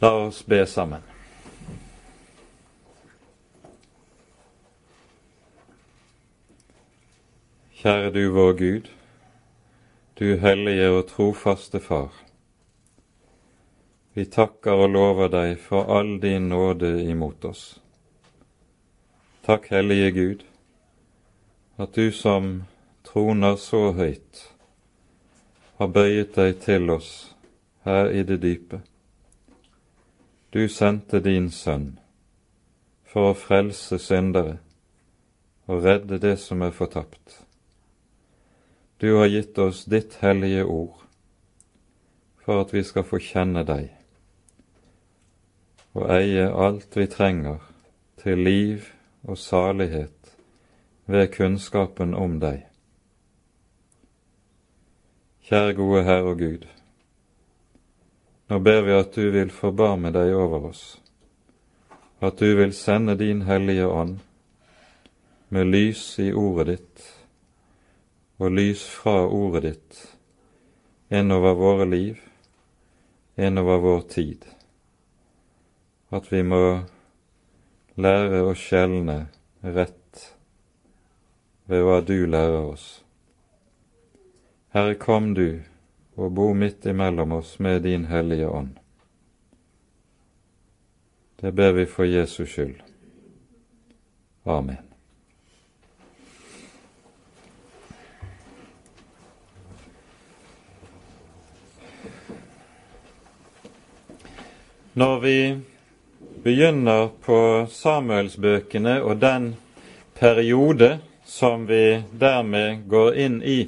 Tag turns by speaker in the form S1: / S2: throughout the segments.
S1: La oss be sammen. Kjære du vår Gud, du hellige og trofaste Far. Vi takker og lover deg for all din nåde imot oss. Takk, Hellige Gud, at du som troner så høyt, har bøyet deg til oss her i det dype. Du sendte din sønn for å frelse syndere og redde det som er fortapt. Du har gitt oss ditt hellige ord for at vi skal få kjenne deg og eie alt vi trenger til liv og salighet ved kunnskapen om deg. Kjære gode Herre og Gud. Nå ber vi at du vil forbarme deg over oss, at du vil sende din Hellige Ånd med lys i ordet ditt og lys fra ordet ditt innover våre liv, innover vår tid, at vi må lære å skjelne rett ved hva du lærer oss. Herre, kom du og bo midt imellom oss med din Hellige Ånd. Det ber vi for Jesus skyld. Amen. Når vi begynner på Samuelsbøkene og den periode som vi dermed går inn i,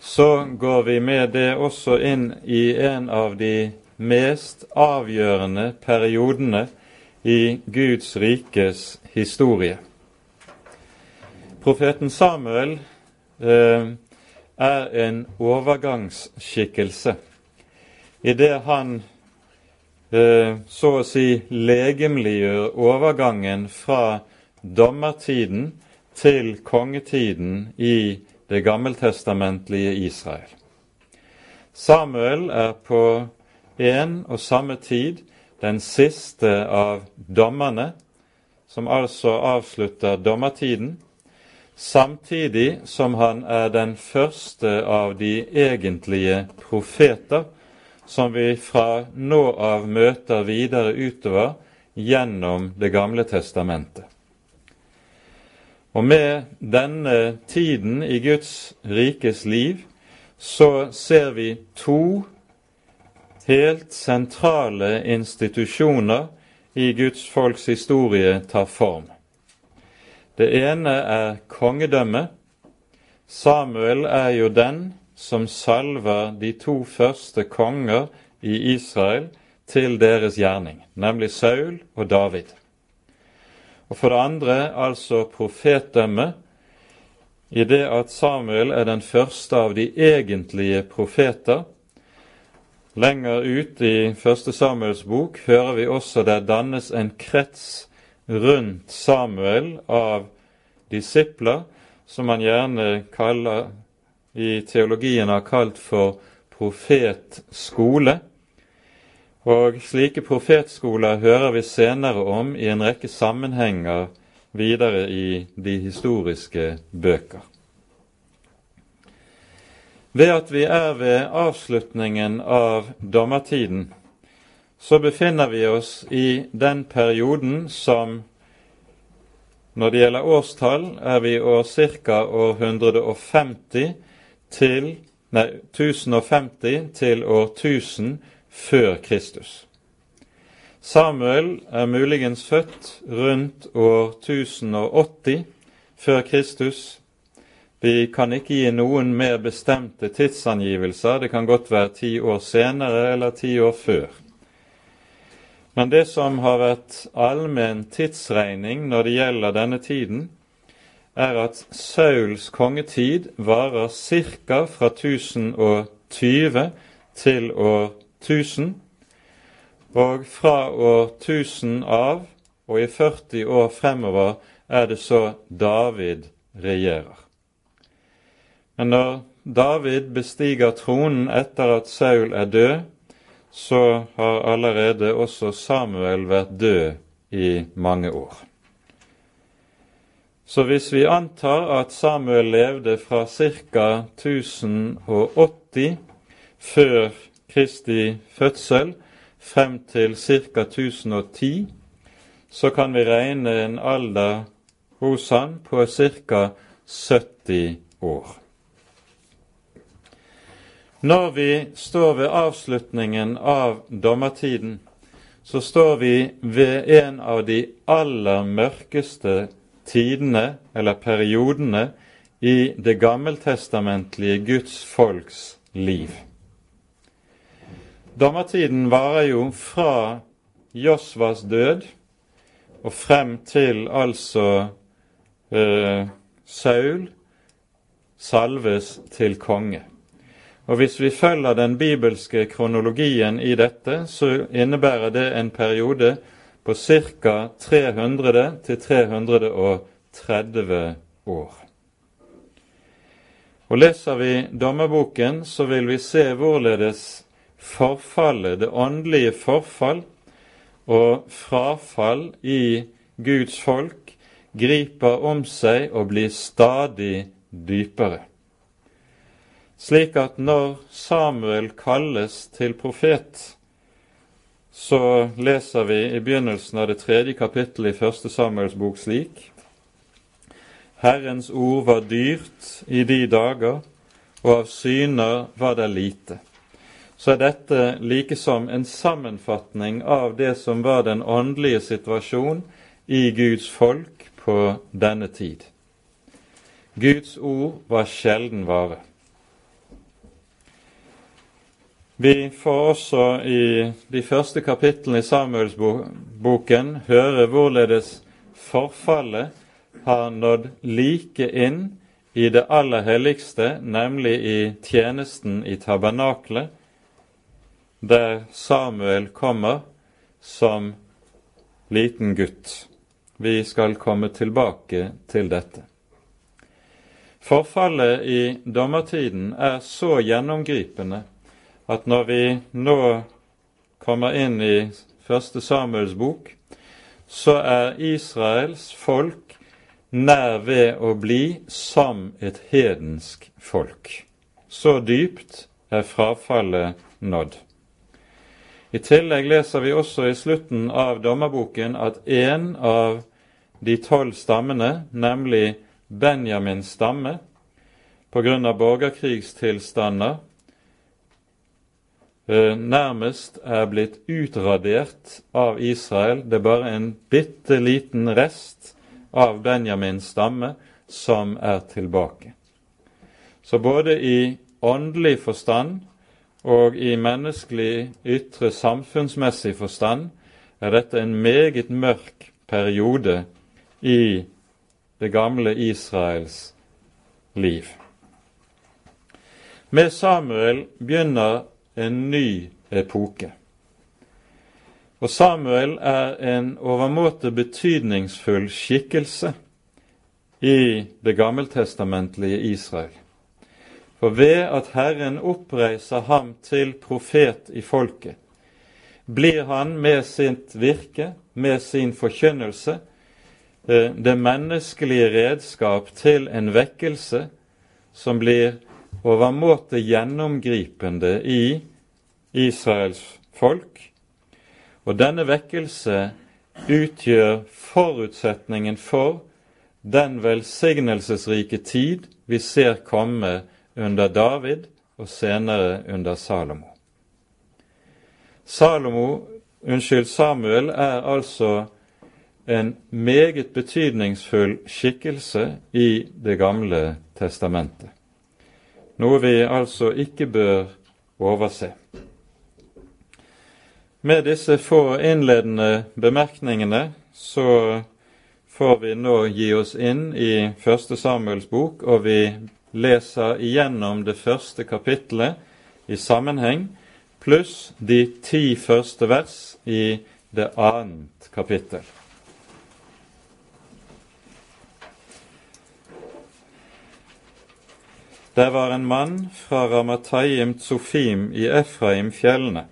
S1: så går vi med det også inn i en av de mest avgjørende periodene i Guds rikes historie. Profeten Samuel eh, er en overgangsskikkelse idet han eh, så å si legemliggjør overgangen fra dommertiden til kongetiden i det gammeltestamentlige Israel. Samuel er på en og samme tid den siste av dommerne, som altså avslutter dommertiden, samtidig som han er den første av de egentlige profeter som vi fra nå av møter videre utover gjennom Det gamle testamentet. Og med denne tiden i Guds rikes liv så ser vi to helt sentrale institusjoner i Guds folks historie ta form. Det ene er kongedømmet. Samuel er jo den som salver de to første konger i Israel til deres gjerning, nemlig Saul og David. Og for det andre altså profetdømme, i det at Samuel er den første av de egentlige profeter. Lenger ut i første Samuels bok hører vi også det dannes en krets rundt Samuel av disipler, som man gjerne kaller, i teologien har kalt for profetskole. Og slike profetskoler hører vi senere om i en rekke sammenhenger videre i de historiske bøker. Ved at vi er ved avslutningen av dommertiden, så befinner vi oss i den perioden som når det gjelder årstall, er vi år ca. år 150 til, nei, 1050 til år 1000 før Kristus. Samuel er muligens født rundt år 1080 før Kristus. Vi kan ikke gi noen mer bestemte tidsangivelser. Det kan godt være ti år senere eller ti år før. Men det som har vært allmenn tidsregning når det gjelder denne tiden, er at Sauls kongetid varer ca. fra 1020 til år 1000, og fra år 1000 av og i 40 år fremover er det så David regjerer. Men når David bestiger tronen etter at Saul er død, så har allerede også Samuel vært død i mange år. Så hvis vi antar at Samuel levde fra ca. 1080 før Kristi fødsel frem til ca. 1010, så kan vi regne en alder hos han på ca. 70 år. Når vi står ved avslutningen av dommertiden, så står vi ved en av de aller mørkeste tidene, eller periodene, i det gammeltestamentlige Guds folks liv. Dommertiden varer jo fra Josvas død og frem til altså eh, Saul salves til konge. Og Hvis vi følger den bibelske kronologien i dette, så innebærer det en periode på ca. 300 til 330 år. Og Leser vi dommerboken, så vil vi se hvorledes forfallet, det åndelige forfall og frafall i Guds folk griper om seg og blir stadig dypere. Slik at når Samuel kalles til profet, så leser vi i begynnelsen av det tredje kapittelet i første Samuels bok slik Herrens ord var dyrt i de dager, og av syner var det lite. Så er dette likesom en sammenfatning av det som var den åndelige situasjon i Guds folk på denne tid. Guds ord var sjelden vare. Vi får også i de første kapitlene i Samuelsboken høre hvorledes forfallet har nådd like inn i det aller helligste, nemlig i tjenesten i tabernaklet, der Samuel kommer som liten gutt. Vi skal komme tilbake til dette. Forfallet i dommertiden er så gjennomgripende at når vi nå kommer inn i første Samuels bok, så er Israels folk nær ved å bli som et hedensk folk. Så dypt er frafallet nådd. I tillegg leser vi også i slutten av dommerboken at en av de tolv stammene, nemlig Benjamins stamme, pga. borgerkrigstilstander Eh, nærmest er blitt utradert av Israel. Det er bare en bitte liten rest av Benjamins stamme som er tilbake. Så både i åndelig forstand og i menneskelig ytre samfunnsmessig forstand er dette en meget mørk periode i det gamle Israels liv. Med Samuel begynner en ny epoke. Og Samuel er en overmåte betydningsfull skikkelse i det gammeltestamentlige Israel. For ved at Herren oppreiser ham til profet i folket, blir han med sitt virke, med sin forkynnelse, eh, det menneskelige redskap til en vekkelse som blir overmåte gjennomgripende i Israels folk. Og denne vekkelse utgjør forutsetningen for den velsignelsesrike tid vi ser komme under David og senere under Salomo. Salomo, unnskyld, Samuel er altså en meget betydningsfull skikkelse i Det gamle testamentet. Noe vi altså ikke bør overse. Med disse få innledende bemerkningene så får vi nå gi oss inn i Første Samuels bok, og vi leser igjennom det første kapittelet i sammenheng, pluss de ti første vers i det annet kapittel. Der var en mann fra Ramatayim Tsofim i Efraim-fjellene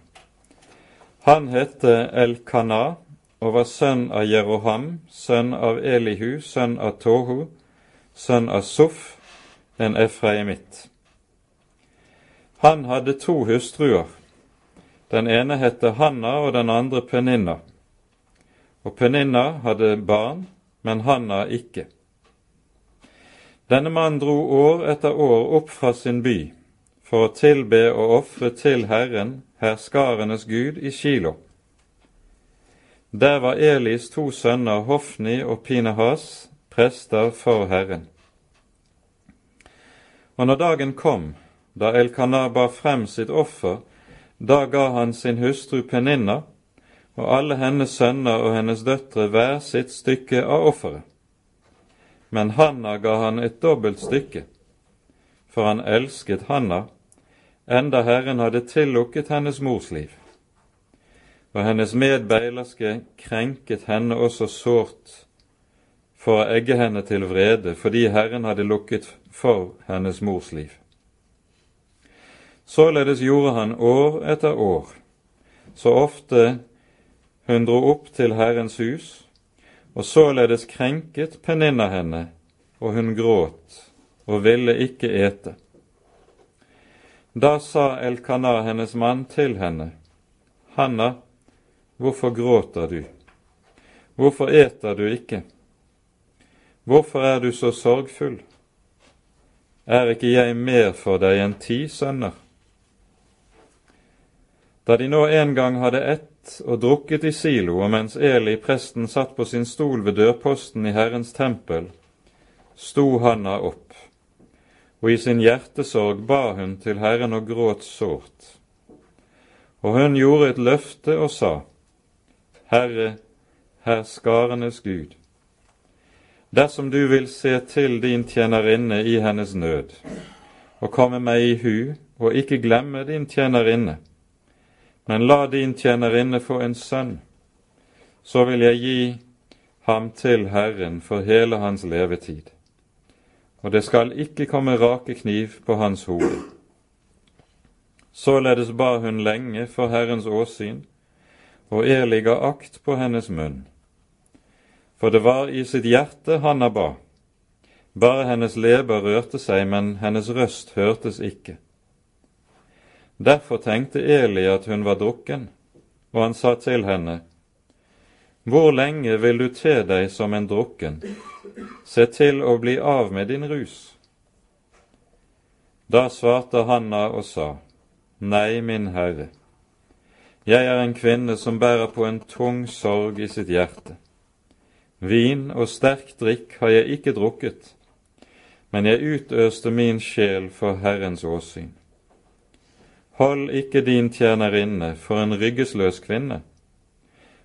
S1: Han hette Elkana og var sønn av Jeroham, sønn av Elihu, sønn av Tohu, sønn av Sof, en efraimitt. Han hadde to hustruer. Den ene het Hanna og den andre Peninna. Og Peninna hadde barn, men Hanna ikke. Denne mannen dro år etter år opp fra sin by for å tilbe og ofre til Herren, herskarenes Gud, i Kilo. Der var Elis to sønner, Hofni og Pinehas, prester for Herren. Og når dagen kom, da Elkanah bar frem sitt offer, da ga han sin hustru Peninna og alle hennes sønner og hennes døtre hver sitt stykke av offeret. Men Hanna ga han et dobbelt stykke, for han elsket Hanna, enda Herren hadde tillukket hennes mors liv. Og hennes medbeilerske krenket henne også sårt for å egge henne til vrede, fordi Herren hadde lukket for hennes mors liv. Således gjorde han år etter år, så ofte hun dro opp til Herrens hus, og således krenket Peninna henne, og hun gråt og ville ikke ete. Da sa Elkanah, hennes mann, til henne, Hanna, hvorfor gråter du? Hvorfor eter du ikke? Hvorfor er du så sorgfull? Er ikke jeg mer for deg enn ti sønner? Da de nå en gang hadde ett og drukket i Silo, og mens Eli, presten, satt på sin stol ved dørposten i Herrens tempel, sto Hanna opp, og i sin hjertesorg ba hun til Herren og gråt sårt. Og hun gjorde et løfte og sa, Herre, herskarenes Gud, dersom du vil se til din tjenerinne i hennes nød, og komme meg i hu og ikke glemme din tjenerinne, men la din tjenerinne få en sønn, så vil jeg gi ham til Herren for hele hans levetid, og det skal ikke komme rake kniv på hans hode. Således ba hun lenge for Herrens åsyn, og Eli ga akt på hennes munn. For det var i sitt hjerte Hanna ba. Bare hennes leber rørte seg, men hennes røst hørtes ikke. Derfor tenkte Eli at hun var drukken, og han sa til henne, Hvor lenge vil du te deg som en drukken? Se til å bli av med din rus. Da svarte Hanna og sa, Nei, min herre, jeg er en kvinne som bærer på en tung sorg i sitt hjerte. Vin og sterk drikk har jeg ikke drukket, men jeg utøste min sjel for Herrens åsyn. Hold ikke din tjenerinne for en ryggesløs kvinne,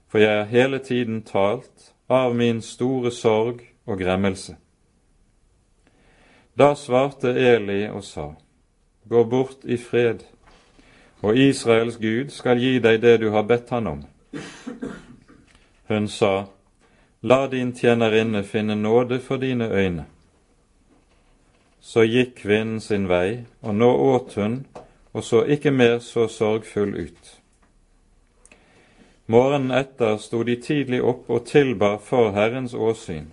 S1: for jeg har hele tiden talt av min store sorg og gremmelse. Da svarte Eli og sa, Gå bort i fred, og Israels Gud skal gi deg det du har bedt han om. Hun sa, La din tjenerinne finne nåde for dine øyne. Så gikk kvinnen sin vei, og nå åt hun og så ikke mer så sorgfull ut. Morgenen etter sto de tidlig opp og tilbar for Herrens åsyn.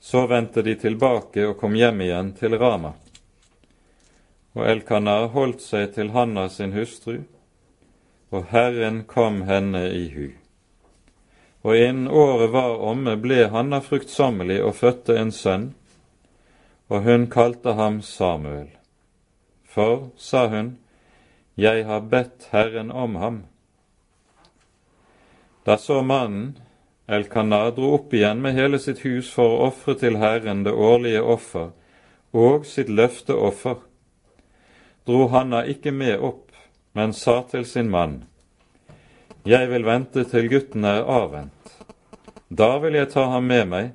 S1: Så vendte de tilbake og kom hjem igjen til Rama. Og Elkanar holdt seg til Hanna sin hustru, og Herren kom henne i hu. Og innen året var omme, ble Hanna fruktsommelig og fødte en sønn, og hun kalte ham Samuel. For, sa hun, jeg har bedt Herren om ham. Da så mannen, Elkanah, dro opp igjen med hele sitt hus for å ofre til Herren det årlige offer og sitt løfteoffer, dro Hanna ikke med opp, men sa til sin mann, Jeg vil vente til gutten er avvent. Da vil jeg ta ham med meg,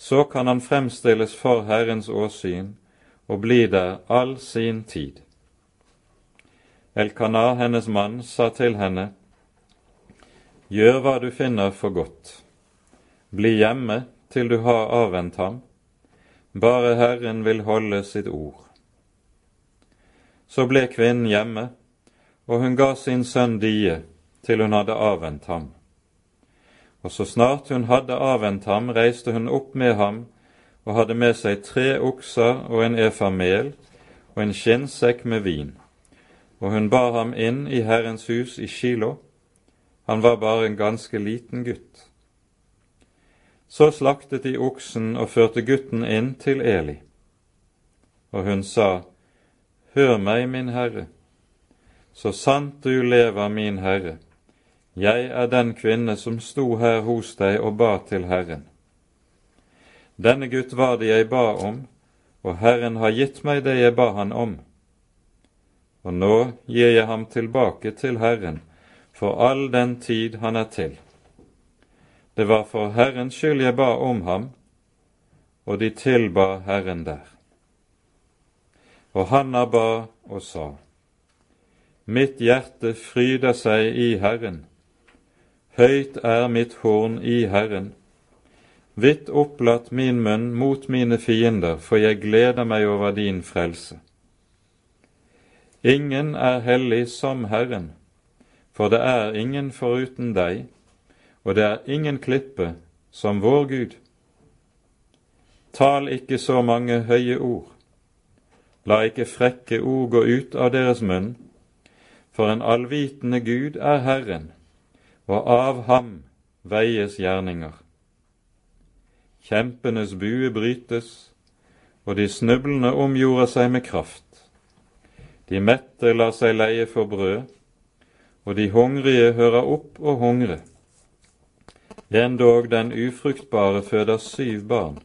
S1: så kan han fremstilles for Herrens åsyn og bli der all sin tid. Elkanah, hennes mann, sa til henne, Gjør hva du finner for godt. Bli hjemme til du har avvent ham. Bare Herren vil holde sitt ord. Så ble kvinnen hjemme, og hun ga sin sønn die til hun hadde avvent ham. Og så snart hun hadde avvent ham, reiste hun opp med ham og hadde med seg tre okser og en efa mel og en skinnsekk med vin. Og hun bar ham inn i Herrens hus i Kilo. Han var bare en ganske liten gutt. Så slaktet de oksen og førte gutten inn til Eli. Og hun sa, Hør meg, min herre, så sant du lever, min herre, jeg er den kvinne som sto her hos deg og ba til Herren. Denne gutt var det jeg ba om, og Herren har gitt meg det jeg ba han om. Og nå gir jeg ham tilbake til Herren for all den tid han er til. Det var for Herrens skyld jeg ba om ham, og de tilba Herren der. Og Hanna ba og sa, Mitt hjerte fryder seg i Herren, høyt er mitt horn i Herren. Vidt opplatt min munn mot mine fiender, for jeg gleder meg over din frelse. Ingen er hellig som Herren, for det er ingen foruten deg, og det er ingen klippe som vår Gud. Tal ikke så mange høye ord, la ikke frekke ord gå ut av deres munn, for en allvitende Gud er Herren, og av ham veies gjerninger. Kjempenes bue brytes, og de snublende omgjorde seg med kraft. De mette lar seg leie for brød, og de hungrige hører opp og hungre. Endog den ufruktbare føder syv barn,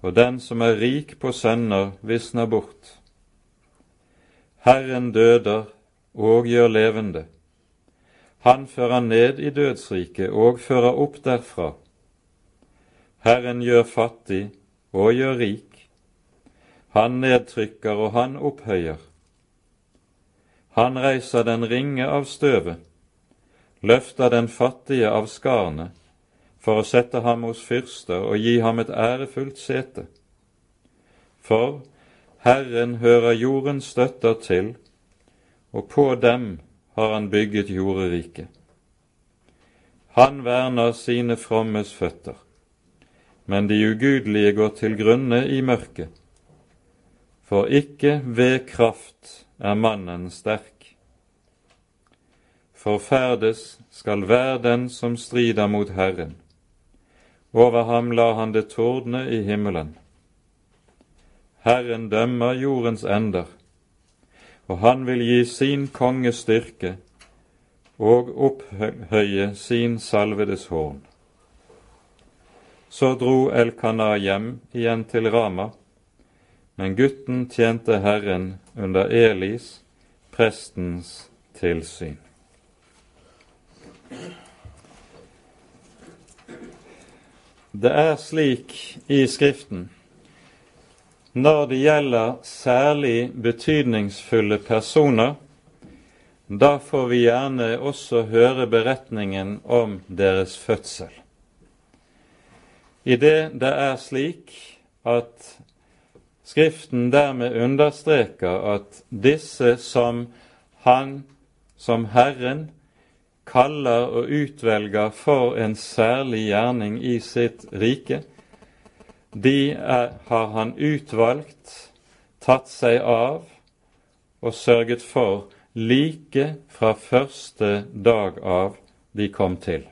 S1: og den som er rik på sønner, visner bort. Herren døder og gjør levende. Han fører ned i dødsriket og fører opp derfra. Herren gjør fattig og gjør rik. Han nedtrykker og han opphøyer. Han reiser den ringe av støvet, løfter den fattige av skarne, for å sette ham hos fyrster og gi ham et ærefullt sete. For Herren hører jordens støtter til, og på dem har han bygget jorderiket. Han verner sine frommes føtter men de ugudelige går til grunne i mørket. For ikke ved kraft er mannen sterk. Forferdes skal hver den som strider mot Herren. Over ham lar han det tordne i himmelen. Herren dømmer jordens ender, og han vil gi sin konge styrke og opphøye sin salvedes horn. Så dro Elkana hjem igjen til Rama, men gutten tjente Herren under Elis, prestens tilsyn. Det er slik i Skriften når det gjelder særlig betydningsfulle personer, da får vi gjerne også høre beretningen om deres fødsel. I det det er slik at Skriften dermed understreker at disse som Han, som Herren, kaller og utvelger for en særlig gjerning i sitt rike, de er, har han utvalgt, tatt seg av og sørget for like fra første dag av de kom til.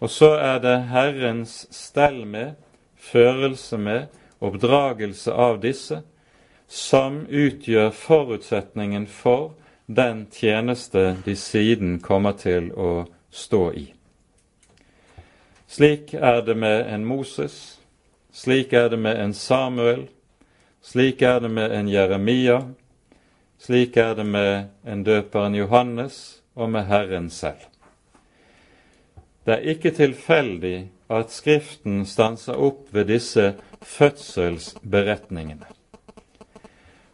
S1: Og så er det Herrens stell med, førelse med, oppdragelse av disse, som utgjør forutsetningen for den tjeneste de siden kommer til å stå i. Slik er det med en Moses, slik er det med en Samuel, slik er det med en Jeremia, slik er det med en døperen Johannes og med Herren selv. Det er ikke tilfeldig at Skriften stanser opp ved disse fødselsberetningene.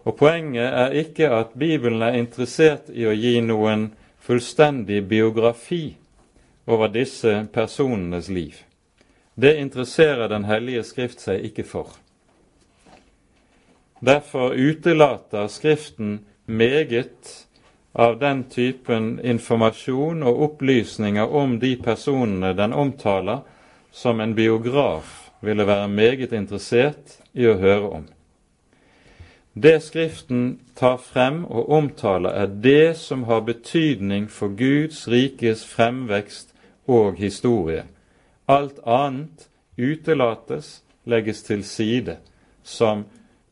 S1: Og Poenget er ikke at Bibelen er interessert i å gi noen fullstendig biografi over disse personenes liv. Det interesserer Den hellige Skrift seg ikke for. Derfor utelater Skriften meget av den typen informasjon og opplysninger om de personene den omtaler, som en biograf ville være meget interessert i å høre om. Det Skriften tar frem og omtaler, er det som har betydning for Guds rikes fremvekst og historie. Alt annet utelates, legges til side som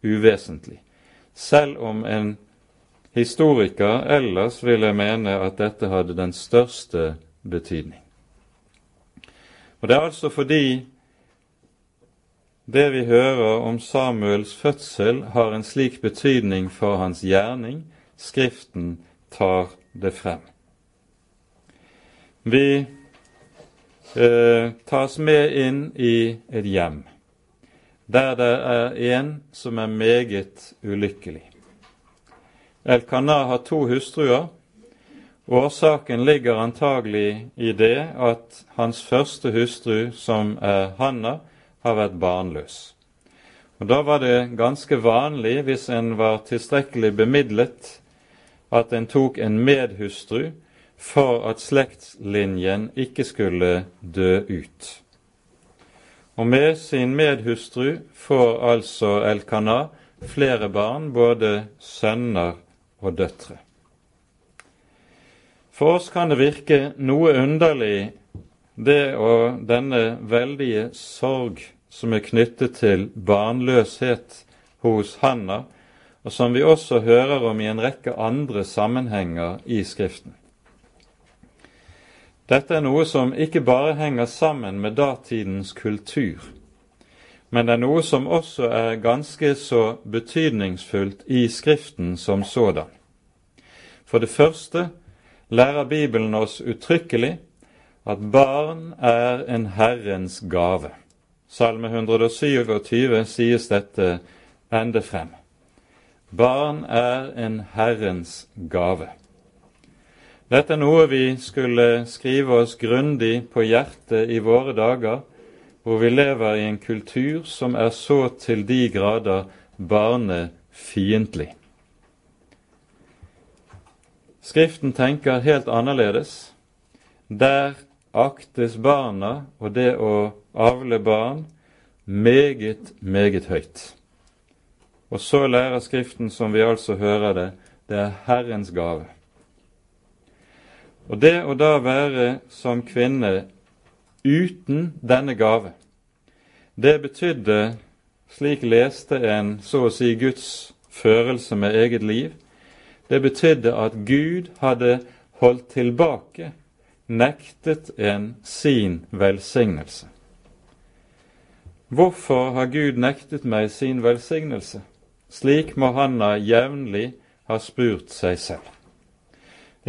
S1: uvesentlig. Selv om en historiker ellers ville mene at dette hadde den største betydning. Og Det er altså fordi det vi hører om Samuels fødsel, har en slik betydning for hans gjerning. Skriften tar det frem. Vi eh, tas med inn i et hjem der det er en som er meget ulykkelig. Elkanah har to hustruer. Årsaken ligger antagelig i det at hans første hustru, som er Hanna, har vært barnløs. Og Da var det ganske vanlig, hvis en var tilstrekkelig bemidlet, at en tok en medhustru for at slektslinjen ikke skulle dø ut. Og med sin medhustru får altså Elkanah flere barn, både sønner og døtre. For oss kan det virke noe underlig det og denne veldige sorg som er knyttet til barnløshet hos Hanna, og som vi også hører om i en rekke andre sammenhenger i Skriften. Dette er noe som ikke bare henger sammen med datidens kultur, men det er noe som også er ganske så betydningsfullt i Skriften som sådan. For det første lærer Bibelen oss uttrykkelig at barn er en Herrens gave. Salme 127 sies dette ende frem. Barn er en Herrens gave. Dette er noe vi skulle skrive oss grundig på hjertet i våre dager, hvor vi lever i en kultur som er så til de grader barnefiendtlig. Skriften tenker helt annerledes. Der aktes barna og det å avle barn meget, meget høyt. Og så lærer Skriften, som vi altså hører det, det er Herrens gave. Og det å da være som kvinne uten denne gave, det betydde, slik leste en så å si Guds førelse med eget liv, det betydde at Gud hadde holdt tilbake nektet en sin velsignelse. Hvorfor har Gud nektet meg sin velsignelse? Slik må Hanna jevnlig ha spurt seg selv.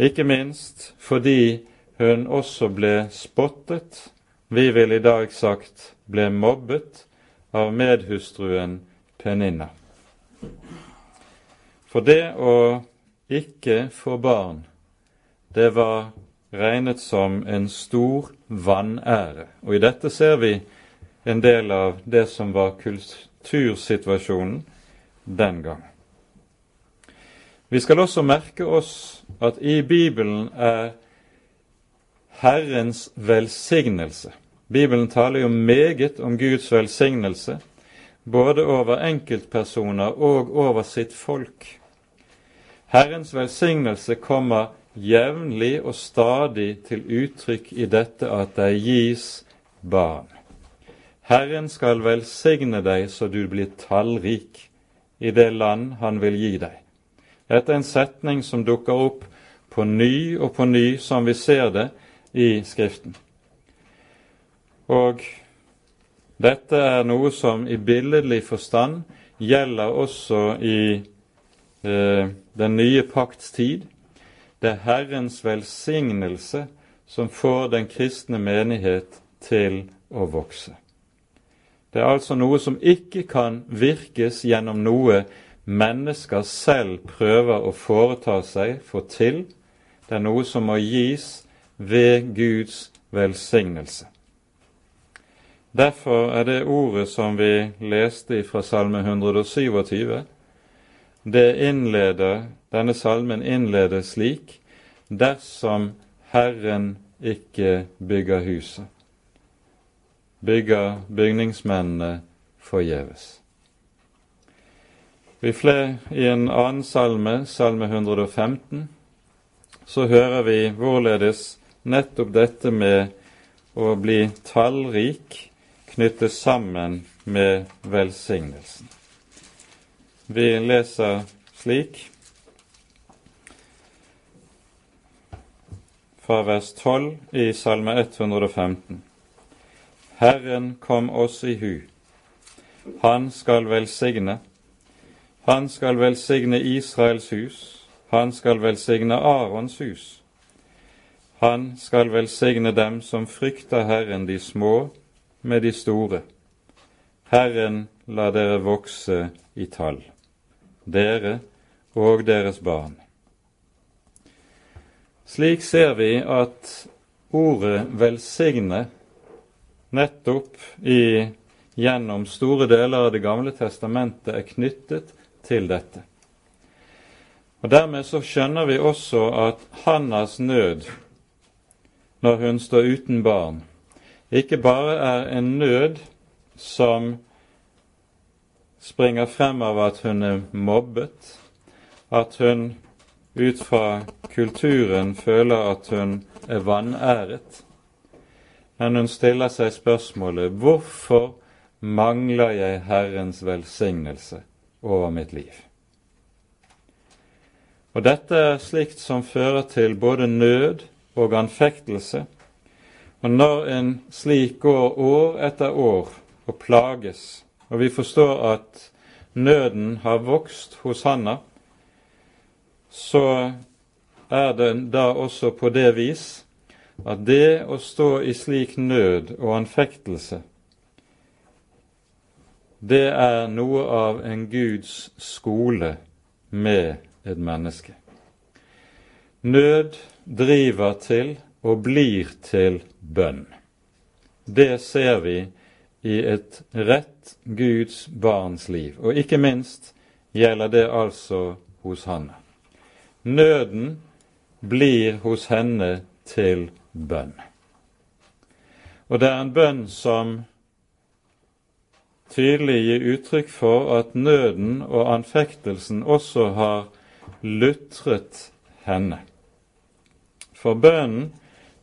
S1: Ikke minst fordi hun også ble spottet, vi vil i dag sagt ble mobbet, av medhustruen Peninna. For det å ikke få barn, det var regnet som en stor vanære. Og i dette ser vi en del av det som var kultursituasjonen den gang. Vi skal også merke oss at i Bibelen er Herrens velsignelse. Bibelen taler jo meget om Guds velsignelse, både over enkeltpersoner og over sitt folk. Herrens velsignelse kommer jevnlig og stadig til uttrykk i dette at det gis barn. Herren skal velsigne deg så du blir tallrik i det land han vil gi deg. Dette er en setning som dukker opp på ny og på ny, som vi ser det i Skriften. Og dette er noe som i billedlig forstand gjelder også i eh, den nye pakts tid, det er Herrens velsignelse som får den kristne menighet til å vokse. Det er altså noe som ikke kan virkes gjennom noe mennesker selv prøver å foreta seg, få til. Det er noe som må gis ved Guds velsignelse. Derfor er det ordet som vi leste fra Salme 127, det innleder denne salmen innledes slik dersom Herren ikke bygger huset, bygger bygningsmennene forgjeves. Vi fler i en annen salme, salme 115, så hører vi hvorledes nettopp dette med å bli tallrik knyttes sammen med velsignelsen. Vi leser slik fra vers 12 i Salme 115. Herren kom oss i hu. Han skal velsigne. Han skal velsigne Israels hus. Han skal velsigne Arons hus. Han skal velsigne dem som frykter Herren, de små med de store. Herren la dere vokse i tall, dere og deres barn. Slik ser vi at ordet 'velsigne' nettopp i, gjennom store deler av Det gamle testamentet er knyttet til dette. Og Dermed så skjønner vi også at Hannas nød når hun står uten barn, ikke bare er en nød som springer frem av at hun er mobbet, at hun ut fra kulturen føler at hun er vanæret. Men hun stiller seg spørsmålet hvorfor mangler jeg Herrens velsignelse over mitt liv? Og Dette er slikt som fører til både nød og anfektelse. Og når en slik går år etter år og plages, og vi forstår at nøden har vokst hos Hanna, så er det da også på det vis at det å stå i slik nød og anfektelse, det er noe av en Guds skole med et menneske. Nød driver til og blir til bønn. Det ser vi i et rett Guds barns liv, og ikke minst gjelder det altså hos Hanne. Nøden blir hos henne til bønn. Og det er en bønn som tydelig gir uttrykk for at nøden og anfektelsen også har lutret henne. For bønnen,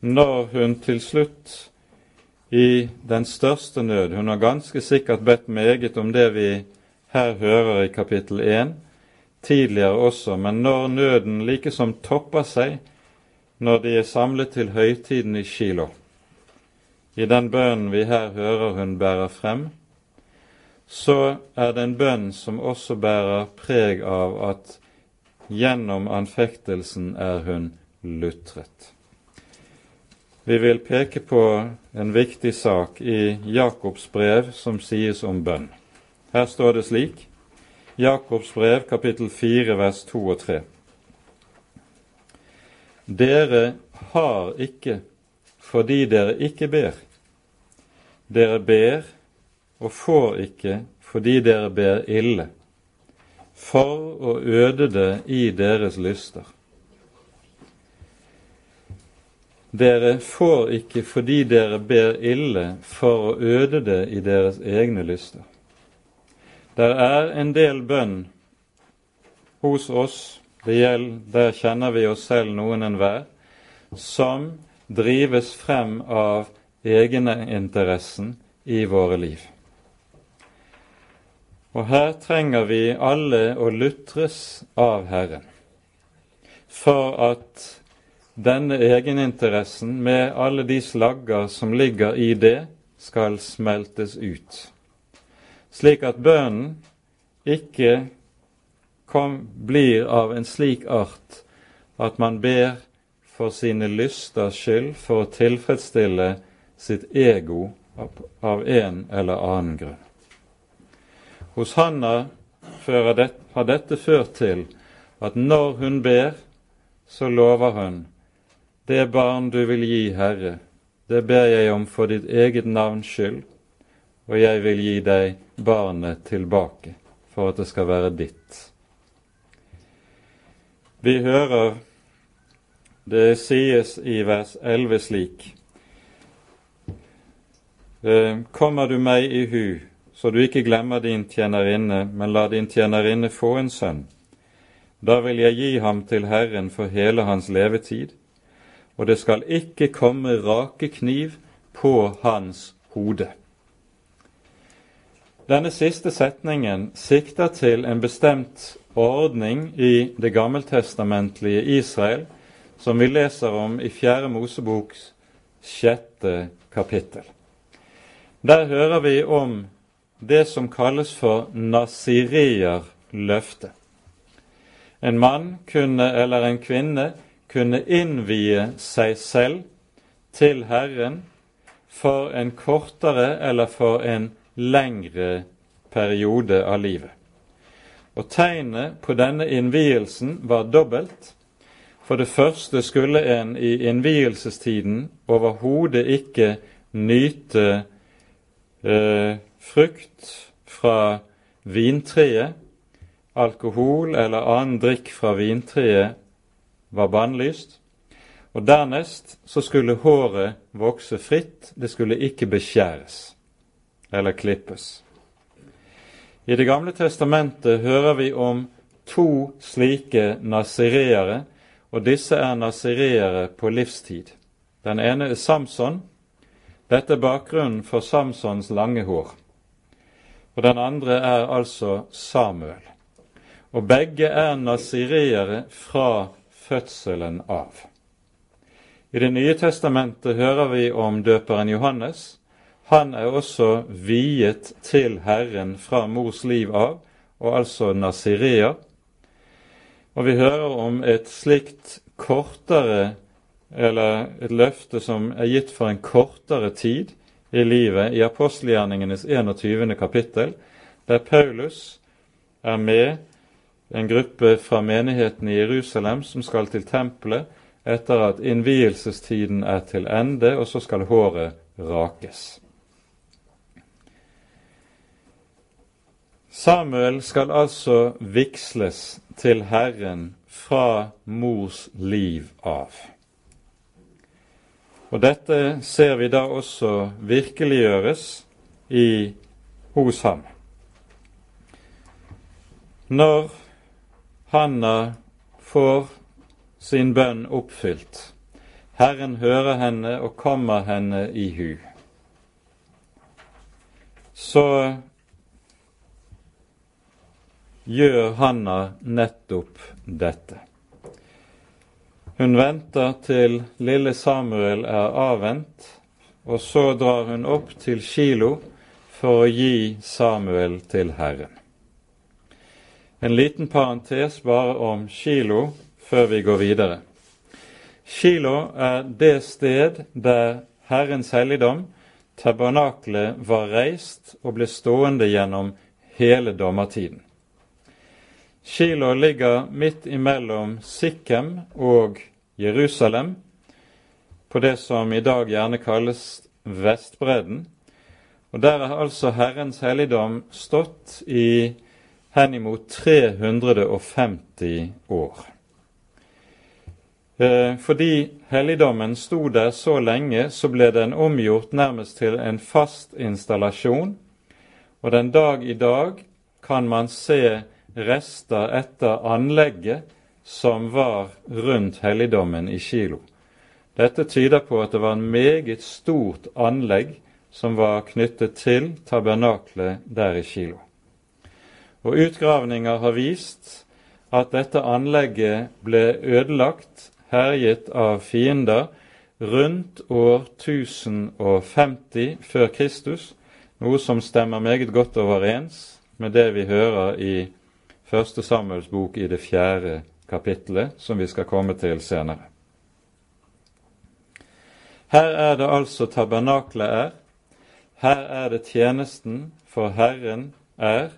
S1: når hun til slutt i den største nød Hun har ganske sikkert bedt meget om det vi her hører i kapittel 1, tidligere også, men når nøden likesom topper seg når de er samlet til høytiden i Kilo, i den bønnen vi her hører hun bærer frem, så er det en bønn som også bærer preg av at gjennom anfektelsen er hun lutret. Vi vil peke på en viktig sak i Jakobs brev som sies om bønn. Her står det slik Jakobs brev, kapittel 4, vers 2 og 3. Dere har ikke fordi dere ikke ber. Dere ber og får ikke fordi dere ber ille, for å øde det i deres lyster. Dere får ikke fordi dere ber ille for å øde det i deres egne lyster. Der er en del bønn hos oss, det gjelder, der kjenner vi oss selv noen enhver, som drives frem av egeninteressen i våre liv. Og her trenger vi alle å lutres av Herren, for at denne egeninteressen med alle de slagger som ligger i det, skal smeltes ut slik at bønnen ikke kom, blir av en slik art at man ber for sine lysters skyld, for å tilfredsstille sitt ego av en eller annen grunn. Hos Hanna har dette ført til at når hun ber, så lover hun det barn du vil gi, Herre, det ber jeg om for ditt eget navns skyld, og jeg vil gi deg barnet tilbake for at det skal være ditt. Vi hører det sies i vers 11 slik «Eh, Kommer du meg i hu, så du ikke glemmer din tjenerinne, men la din tjenerinne få en sønn. Da vil jeg gi ham til Herren for hele hans levetid, og det skal ikke komme rake kniv på hans hode. Denne siste setningen sikter til en bestemt ordning i det gammeltestamentlige Israel, som vi leser om i Fjerde Moseboks sjette kapittel. Der hører vi om det som kalles for nasireerløftet. En mann kunne, eller en kvinne kunne innvie seg selv til Herren for en kortere eller for en lengre periode av livet. Og Tegnet på denne innvielsen var dobbelt. For det første skulle en i innvielsestiden overhodet ikke nyte eh, frukt fra vintreet. Alkohol eller annen drikk fra vintreet var bannlyst. Og dernest så skulle håret vokse fritt, det skulle ikke beskjæres eller klippes. I Det gamle testamentet hører vi om to slike nazireere, og disse er nazireere på livstid. Den ene er Samson. Dette er bakgrunnen for Samsons lange hår. Og den andre er altså Samuel. Og begge er nasireere fra fødselen av. I Det nye testamentet hører vi om døperen Johannes. Han er også viet til Herren fra mors liv av, og altså nasireer. Og vi hører om et slikt kortere, eller et løfte som er gitt for en kortere tid i livet, i apostelgjerningenes 21. kapittel, der Paulus er med en gruppe fra menigheten i Jerusalem som skal til tempelet etter at innvielsestiden er til ende, og så skal håret rakes. Samuel skal altså vigsles til Herren fra mors liv av. Og dette ser vi da også virkeliggjøres i, hos ham. Når Hanna får sin bønn oppfylt. Herren hører henne og kommer henne i hu. Så gjør Hanna nettopp dette. Hun venter til lille Samuel er avvent, og så drar hun opp til Kilo for å gi Samuel til Herren. En liten parentes bare om Kilo før vi går videre. Kilo er det sted der Herrens helligdom, tabernaklet, var reist og ble stående gjennom hele dommertiden. Kilo ligger midt imellom Sikhem og Jerusalem, på det som i dag gjerne kalles Vestbredden. Og der har altså Herrens helligdom stått i henimot 350 år. Eh, fordi helligdommen sto der så lenge, så ble den omgjort nærmest til en fast installasjon, og den dag i dag kan man se rester etter anlegget som var rundt helligdommen i Kilo. Dette tyder på at det var en meget stort anlegg som var knyttet til tabernaklet der i Kilo. Og utgravninger har vist at dette anlegget ble ødelagt, herjet av fiender, rundt år 1050 før Kristus, noe som stemmer meget godt overens med det vi hører i Første Samuels bok i det fjerde kapittelet, som vi skal komme til senere. Her er det altså tabernaklet er, her er det tjenesten for Herren er,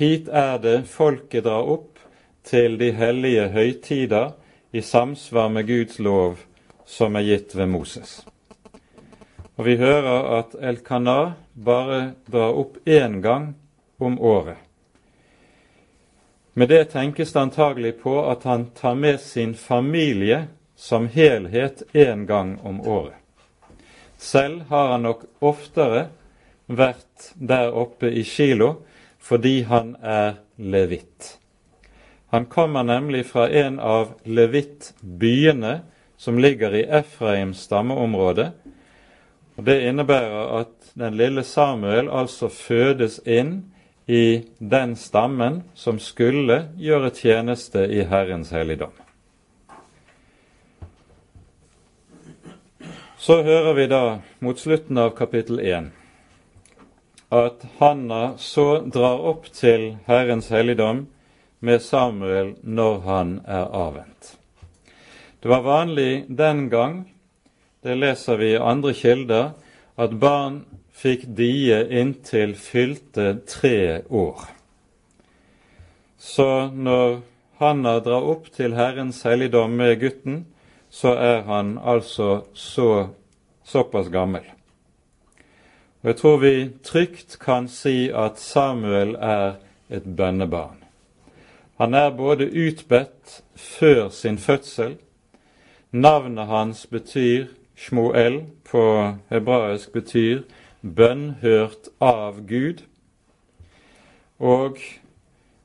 S1: Hit er det folket drar opp til de hellige høytider i samsvar med Guds lov som er gitt ved Moses. Og vi hører at Elkanah bare drar opp én gang om året. Med det tenkes det antagelig på at han tar med sin familie som helhet én gang om året. Selv har han nok oftere vært der oppe i Kilo fordi han er levitt. Han kommer nemlig fra en av levittbyene som ligger i Efraims stammeområde. Og Det innebærer at den lille Samuel altså fødes inn i den stammen som skulle gjøre tjeneste i Herrens helligdom. Så hører vi da mot slutten av kapittel 1 at Hanna så drar opp til Herrens helligdom med Samuel når han er avvent. Det var vanlig den gang, det leser vi i andre kilder, at barn fikk die inntil fylte tre år. Så når Hanna drar opp til Herrens helligdom med gutten, så er han altså så, såpass gammel. Og Jeg tror vi trygt kan si at Samuel er et bønnebarn. Han er både utbedt før sin fødsel. Navnet hans betyr Shmoel, på hebraisk betyr bønnhørt av Gud. Og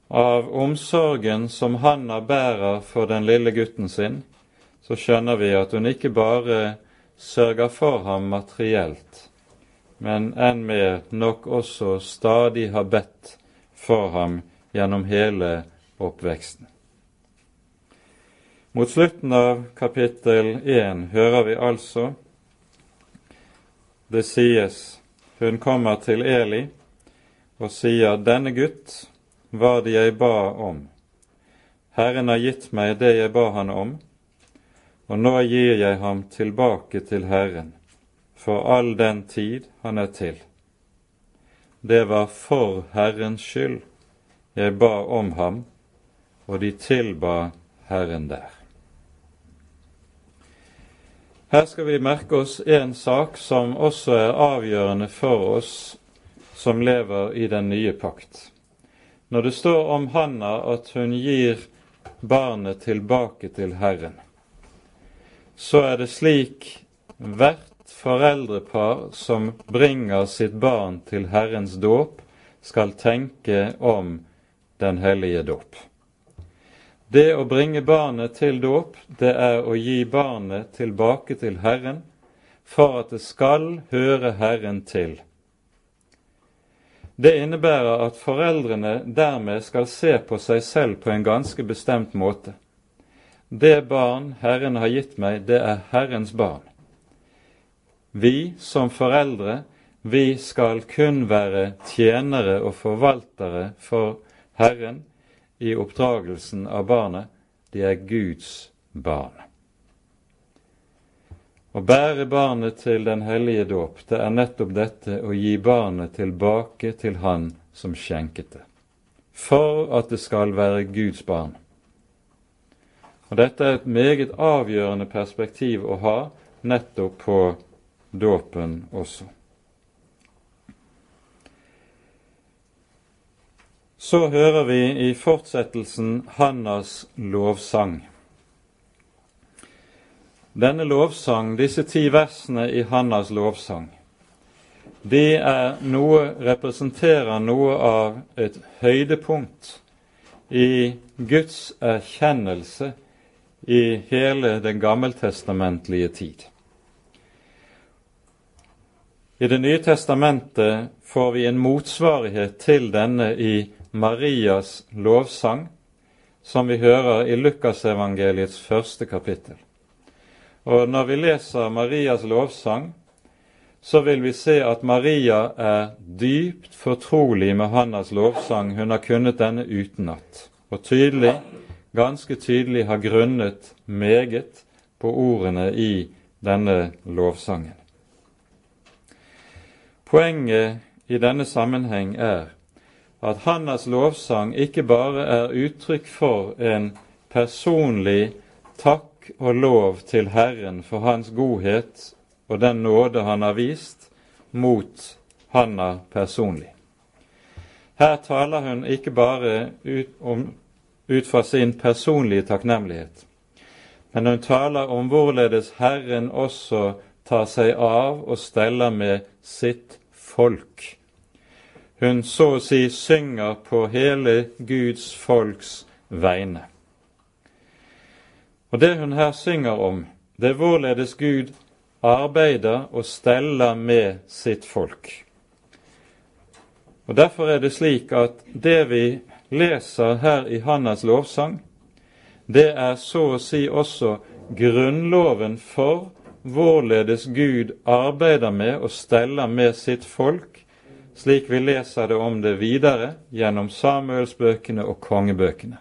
S1: av omsorgen som Hanna bærer for den lille gutten sin, så skjønner vi at hun ikke bare sørger for ham materielt, men enn mer nok også stadig har bedt for ham gjennom hele oppveksten. Mot slutten av kapittel 1 hører vi altså det sies hun kommer til Eli og sier, 'Denne gutt var det jeg ba om.' 'Herren har gitt meg det jeg ba han om, og nå gir jeg ham tilbake til Herren.' for all den tid han er til. Det var for Herrens skyld jeg ba om ham, og de tilba Herren der. Her skal vi merke oss en sak som også er avgjørende for oss som lever i den nye pakt. Når det står om Hanna at hun gir barnet tilbake til Herren, så er det slik hvert foreldrepar som bringer sitt barn til Herrens dåp, skal tenke om den hellige dåp. Det å bringe barnet til dåp, det er å gi barnet tilbake til Herren for at det skal høre Herren til. Det innebærer at foreldrene dermed skal se på seg selv på en ganske bestemt måte. Det barn Herren har gitt meg, det er Herrens barn. Vi som foreldre, vi skal kun være tjenere og forvaltere for Herren i oppdragelsen av barnet. De er Guds barn. Å bære barnet til den hellige dåp, det er nettopp dette å gi barnet tilbake til Han som skjenket det, for at det skal være Guds barn. Og Dette er et meget avgjørende perspektiv å ha nettopp på dåpen også. Så hører vi i fortsettelsen Hannas lovsang. Denne lovsang, disse ti versene i Hannas lovsang, de er noe, representerer noe av et høydepunkt i Guds erkjennelse i hele den gammeltestamentlige tid. I Det nye testamentet får vi en motsvarighet til denne i Marias lovsang, som vi hører i Lukasevangeliets første kapittel. Og Når vi leser Marias lovsang, så vil vi se at Maria er dypt fortrolig med Hannas lovsang. Hun har kunnet denne utenat, og tydelig, ganske tydelig har grunnet meget på ordene i denne lovsangen. Poenget i denne sammenheng er at Hannas lovsang ikke bare er uttrykk for en personlig takk og lov til Herren for Hans godhet og den nåde Han har vist mot Hanna personlig. Her taler hun ikke bare ut om ut fra sin personlige takknemlighet. Men hun taler om hvorledes Herren også tar seg av og steller med sitt folk. Hun så å si synger på hele Guds folks vegne. Og det hun her synger om, det er hvorledes Gud arbeider og steller med sitt folk. Og Derfor er det slik at det vi leser her i Hannas lovsang, det er så å si også grunnloven for hvorledes Gud arbeider med og steller med sitt folk, slik vi leser det om det videre gjennom Samuelsbøkene og kongebøkene.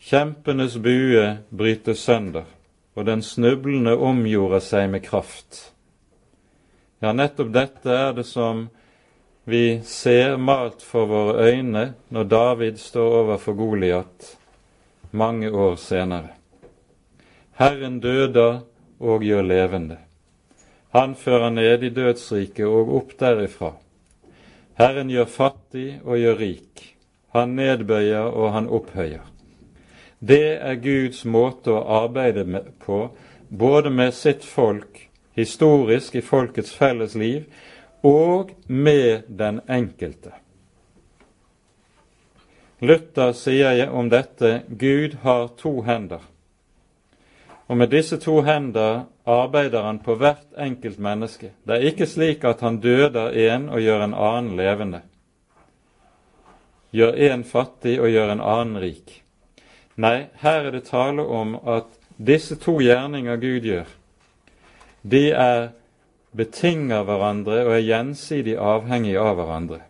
S1: Kjempenes bue brytes sønder, og den snublende omgjorde seg med kraft. Ja, nettopp dette er det som vi ser malt for våre øyne når David står overfor Goliat mange år senere. Herren døder og gjør levende. Han fører ned i dødsriket og opp derifra. Herren gjør fattig og gjør rik. Han nedbøyer og han opphøyer. Det er Guds måte å arbeide på, både med sitt folk, historisk i folkets felles liv, og med den enkelte. Luther sier om dette Gud har to hender. Og med disse to hender arbeider han på hvert enkelt menneske. Det er ikke slik at han døder en og gjør en annen levende. Gjør en fattig og gjør en annen rik. Nei, her er det tale om at disse to gjerninger Gud gjør, de er betinger hverandre og er gjensidig avhengig av hverandre.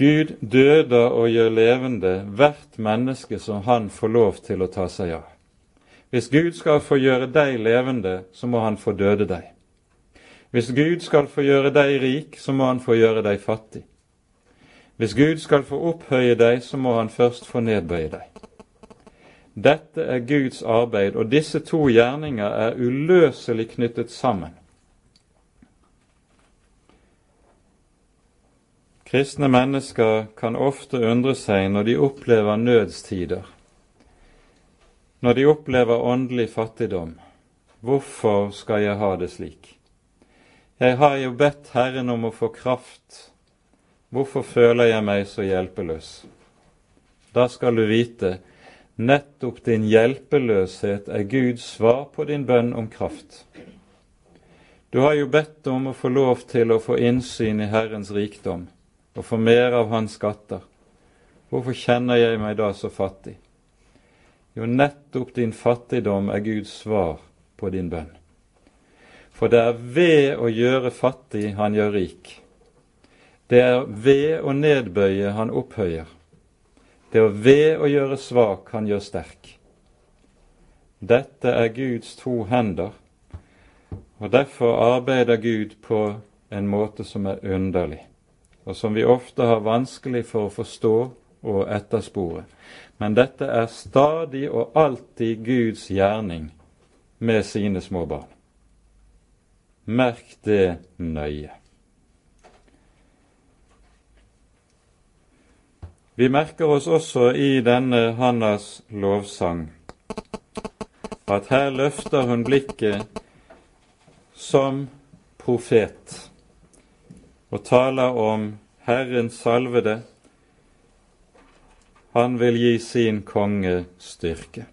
S1: Gud døder og gjør levende hvert menneske som han får lov til å ta seg av. Hvis Gud skal få gjøre deg levende, så må han få døde deg. Hvis Gud skal få gjøre deg rik, så må han få gjøre deg fattig. Hvis Gud skal få opphøye deg, så må han først få nedbøye deg. Dette er Guds arbeid, og disse to gjerninger er uløselig knyttet sammen. Kristne mennesker kan ofte undre seg når de opplever nødstider, når de opplever åndelig fattigdom. Hvorfor skal jeg ha det slik? Jeg har jo bedt Herren om å få kraft. Hvorfor føler jeg meg så hjelpeløs? Da skal du vite Nettopp din hjelpeløshet er Guds svar på din bønn om kraft. Du har jo bedt om å få lov til å få innsyn i Herrens rikdom og få mer av Hans skatter. Hvorfor kjenner jeg meg da så fattig? Jo, nettopp din fattigdom er Guds svar på din bønn. For det er ved å gjøre fattig han gjør rik. Det er ved å nedbøye han opphøyer. Det er ved å gjøre svak han gjør sterk. Dette er Guds to hender, og derfor arbeider Gud på en måte som er underlig, og som vi ofte har vanskelig for å forstå og etterspore. Men dette er stadig og alltid Guds gjerning med sine små barn. Merk det nøye. Vi merker oss også i denne Hannas lovsang at her løfter hun blikket som profet og taler om Herrens salvede. Han vil gi sin konge styrke.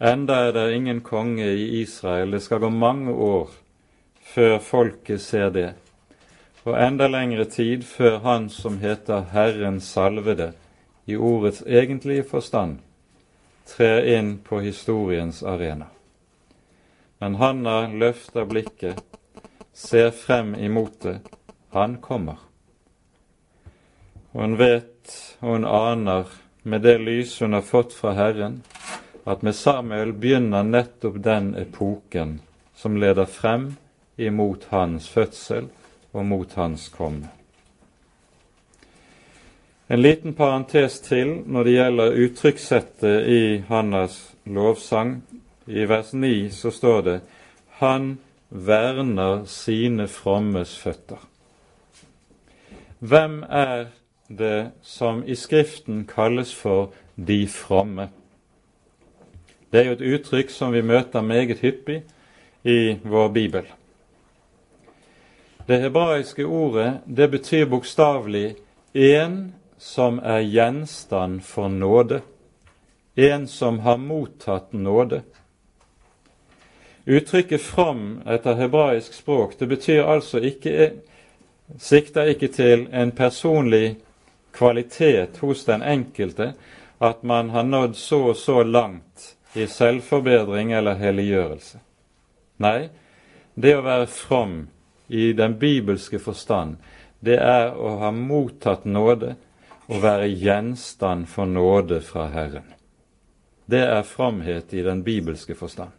S1: Enda er det ingen konge i Israel. Det skal gå mange år før folket ser det og enda lengre tid før Han som heter Herren salvede, i ordets egentlige forstand, trer inn på historiens arena. Men Hanna løfter blikket, ser frem imot det. Han kommer. Og Hun vet og hun aner med det lys hun har fått fra Herren, at med Samuel begynner nettopp den epoken som leder frem imot hans fødsel og mot hans komme. En liten parentes til når det gjelder uttrykkssettet i Hannas lovsang. I vers 9 så står det 'Han verner sine frommes føtter'. Hvem er det som i Skriften kalles for de fromme. Det er jo et uttrykk som vi møter meget hyppig i vår bibel. Det hebraiske ordet det betyr bokstavelig 'en som er gjenstand for nåde', en som har mottatt nåde. Uttrykket 'from' etter hebraisk språk det betyr altså ikke sikter ikke til en personlig kvalitet hos den enkelte at man har nådd så og så langt i selvforbedring eller helliggjørelse. Nei, det å være from i den bibelske forstand, det er å ha mottatt nåde og være gjenstand for nåde fra Herren. Det er fromhet i den bibelske forstand.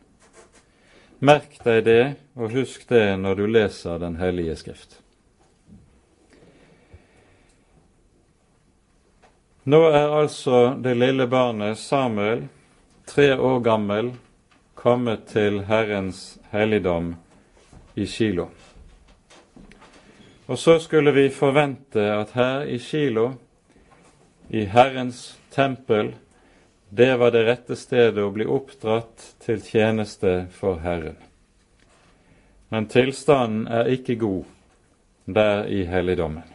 S1: Merk deg det, og husk det når du leser Den hellige Skrift. Nå er altså det lille barnet Samuel, tre år gammel, kommet til Herrens helligdom i Kilo. Og så skulle vi forvente at her i Kilo, i Herrens tempel, det var det rette stedet å bli oppdratt til tjeneste for Herren. Men tilstanden er ikke god der i helligdommen.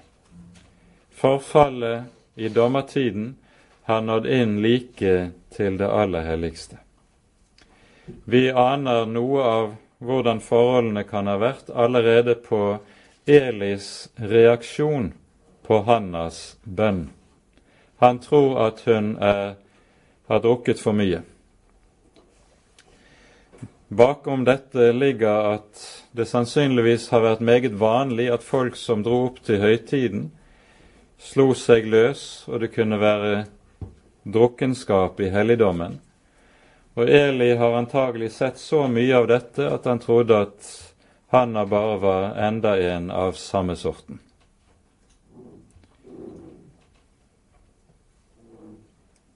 S1: Forfallet i dommertiden har nådd inn like til det aller helligste. Vi aner noe av hvordan forholdene kan ha vært allerede på Elis reaksjon på Hannas bønn. Han tror at hun er, har drukket for mye. Bakom dette ligger at det sannsynligvis har vært meget vanlig at folk som dro opp til høytiden, slo seg løs, og det kunne være drukkenskap i helligdommen. Og Eli har antagelig sett så mye av dette at han trodde at Hanna bare var enda en av samme sorten.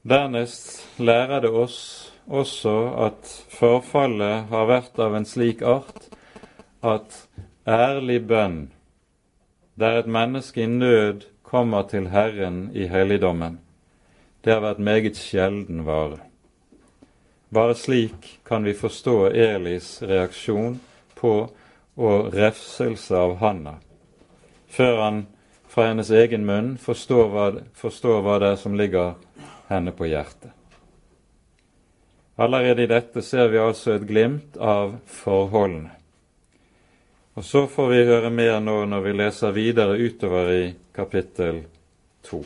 S1: Dernest lærer det oss også at forfallet har vært av en slik art at ærlig bønn, der et menneske i nød kommer til Herren i helligdommen. Det har vært meget sjelden vare. Bare slik kan vi forstå Elis reaksjon på og refselse av Hanna, før han fra hennes egen munn forstår hva, forstår hva det er som ligger henne på hjertet. Allerede i dette ser vi altså et glimt av forholdene. Og så får vi høre mer nå når vi leser videre utover i kapittel to.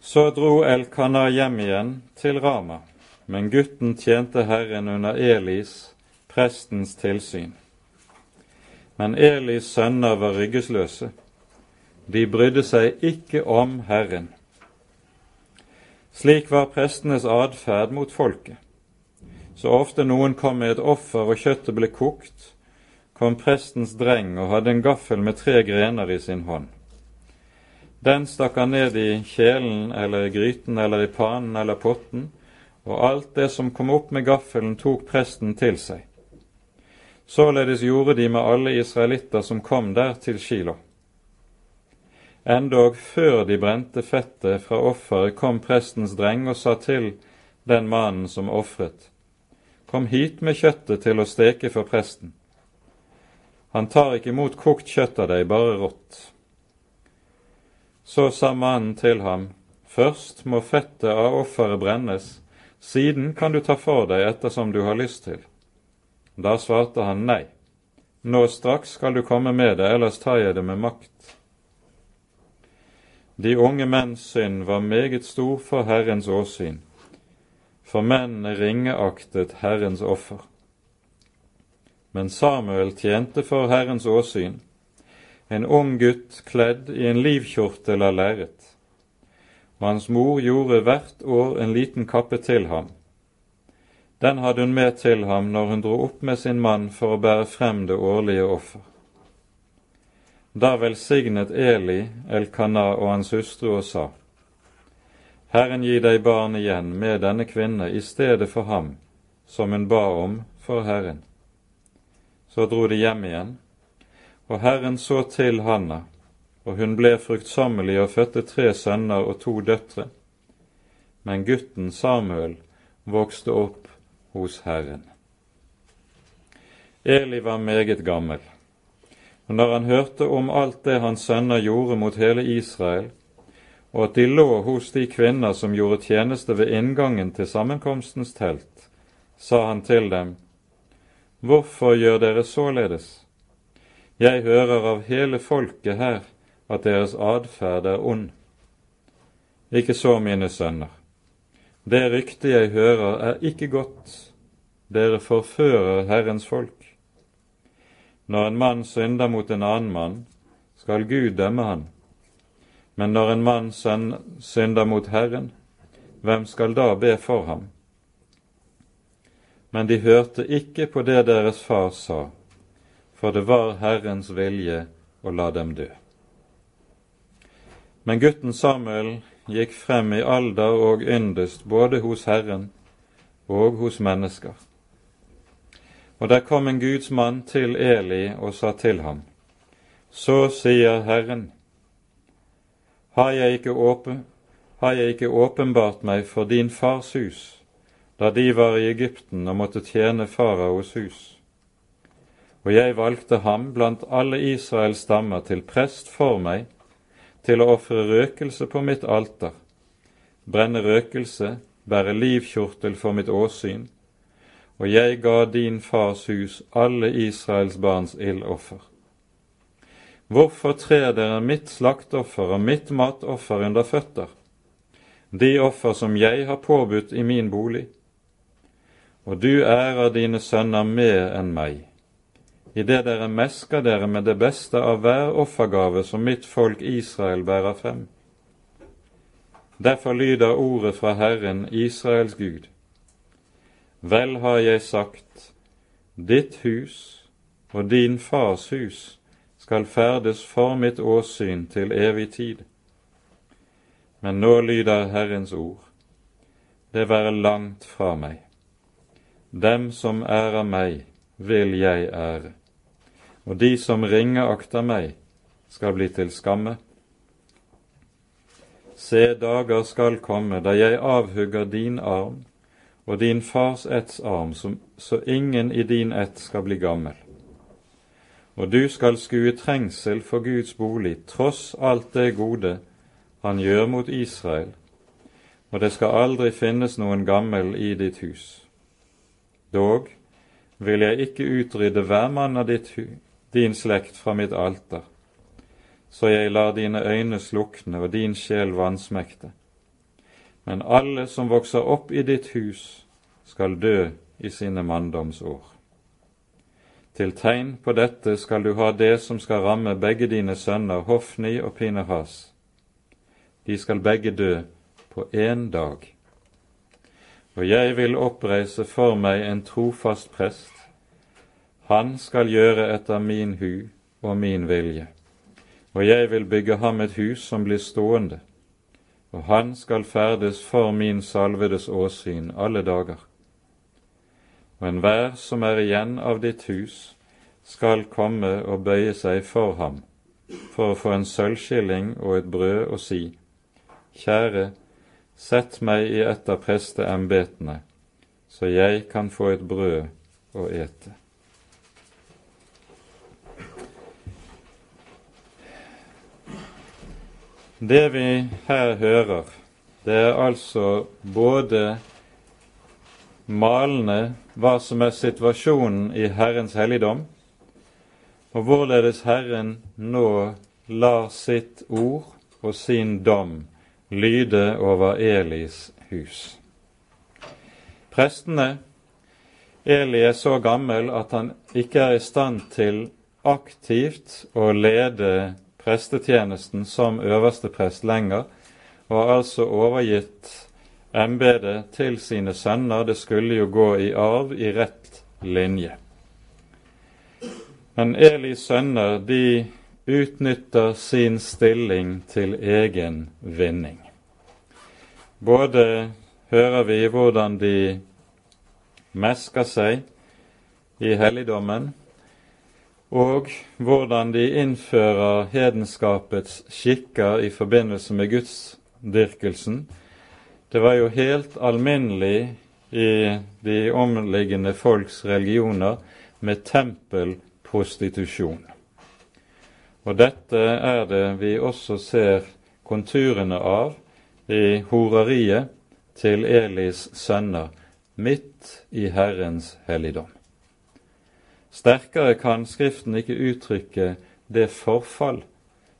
S1: Så dro Elkana hjem igjen til Rama, men gutten tjente Herren under Elis, prestens tilsyn. Men Elis sønner var ryggesløse. De brydde seg ikke om Herren. Slik var prestenes atferd mot folket. Så ofte noen kom med et offer og kjøttet ble kokt, kom prestens dreng og hadde en gaffel med tre grener i sin hånd. Den stakk han ned i kjelen eller i gryten eller i panen eller potten, og alt det som kom opp med gaffelen, tok presten til seg. Således gjorde de med alle israelitter som kom der til Kilo. Endog før de brente fettet fra offeret, kom prestens dreng og sa til den mannen som ofret, Kom hit med kjøttet til å steke for presten. Han tar ikke imot kokt kjøtt av deg, bare rått. Så sa mannen til ham, først må fettet av offeret brennes, siden kan du ta for deg ettersom du har lyst til. Da svarte han nei, nå straks skal du komme med det, ellers tar jeg det med makt. De unge menns synd var meget stor for Herrens åsyn, for mennene ringeaktet Herrens offer. Men Samuel tjente for Herrens åsyn, en ung gutt kledd i en livkjortel av lerret, og hans mor gjorde hvert år en liten kappe til ham. Den hadde hun med til ham når hun dro opp med sin mann for å bære frem det årlige offer. Da velsignet Eli Elkanah og hans hustru og sa:" Herren gir deg barn igjen med denne kvinne i stedet for ham som hun ba om for Herren. Så dro de hjem igjen, og Herren så til Hanna, og hun ble fruktsommelig og fødte tre sønner og to døtre. Men gutten Samuel vokste opp hos Herren. Eli var meget gammel, og når han hørte om alt det hans sønner gjorde mot hele Israel, og at de lå hos de kvinner som gjorde tjeneste ved inngangen til sammenkomstens telt, sa han til dem, Hvorfor gjør dere således? Jeg hører av hele folket her at deres atferd er ond. Ikke så, mine sønner. Det ryktet jeg hører, er ikke godt. Dere forfører Herrens folk. Når en mann synder mot en annen mann, skal Gud dømme han. Men når en mann synder mot Herren, hvem skal da be for ham? Men de hørte ikke på det deres far sa, for det var Herrens vilje å la dem dø. Men gutten Samuel gikk frem i alder og yndest både hos Herren og hos mennesker. Og der kom en Guds mann til Eli og sa til ham, Så sier Herren, har jeg ikke, åpen, har jeg ikke åpenbart meg for din fars hus, da de var i Egypten og måtte tjene faraos hus? og jeg valgte ham blant alle Israels stammer til prest for meg, til å ofre røkelse på mitt alter, brenne røkelse, bære livkjortel for mitt åsyn, og jeg ga din fars hus alle Israels barns ildoffer. Hvorfor trer dere mitt slaktoffer og mitt matoffer under føtter, de offer som jeg har påbudt i min bolig? Og du ærer dine sønner mer enn meg idet dere mesker dere med det beste av hver offergave som mitt folk Israel bærer frem. Derfor lyder ordet fra Herren, Israels Gud. Vel har jeg sagt, ditt hus og din fars hus skal ferdes for mitt åsyn til evig tid. Men nå lyder Herrens ord, det være langt fra meg. Dem som ærer meg, vil jeg ære og de som ringeakter meg, skal bli til skamme. Se, dager skal komme da jeg avhugger din arm og din fars etts arm, så ingen i din ett skal bli gammel. Og du skal skue trengsel for Guds bolig, tross alt det gode han gjør mot Israel, og det skal aldri finnes noen gammel i ditt hus. Dog vil jeg ikke utrydde hver mann av ditt din slekt fra mitt alter, så jeg lar dine øyne slukne og din sjel vansmekte. Men alle som vokser opp i ditt hus, skal dø i sine manndomsår. Til tegn på dette skal du ha det som skal ramme begge dine sønner, Hofni og Pinehas. De skal begge dø på én dag. Og jeg vil oppreise for meg en trofast prest, han skal gjøre etter min hu og min vilje, og jeg vil bygge ham et hus som blir stående, og han skal ferdes for min salvedes åsyn alle dager. Og enhver som er igjen av ditt hus, skal komme og bøye seg for ham, for å få en sølvskilling og et brød og si, Kjære, sett meg i et av presteembetene, så jeg kan få et brød å ete. Det vi her hører, det er altså både malende hva som er situasjonen i Herrens helligdom, og hvorledes Herren nå lar sitt ord og sin dom lyde over Elis hus. Prestene Eli er så gammel at han ikke er i stand til aktivt å lede prestetjenesten som øverste prest lenger, og har altså overgitt embetet til sine sønner. Det skulle jo gå i arv i rett linje. Men Elis sønner de utnytter sin stilling til egen vinning. Både hører vi hvordan de mesker seg i helligdommen, og hvordan de innfører hedenskapets skikker i forbindelse med gudsdyrkelsen. Det var jo helt alminnelig i de omliggende folks religioner med tempelprostitusjon. Og dette er det vi også ser konturene av i horeriet til Elis sønner midt i Herrens helligdom. Sterkere kan Skriften ikke uttrykke det forfall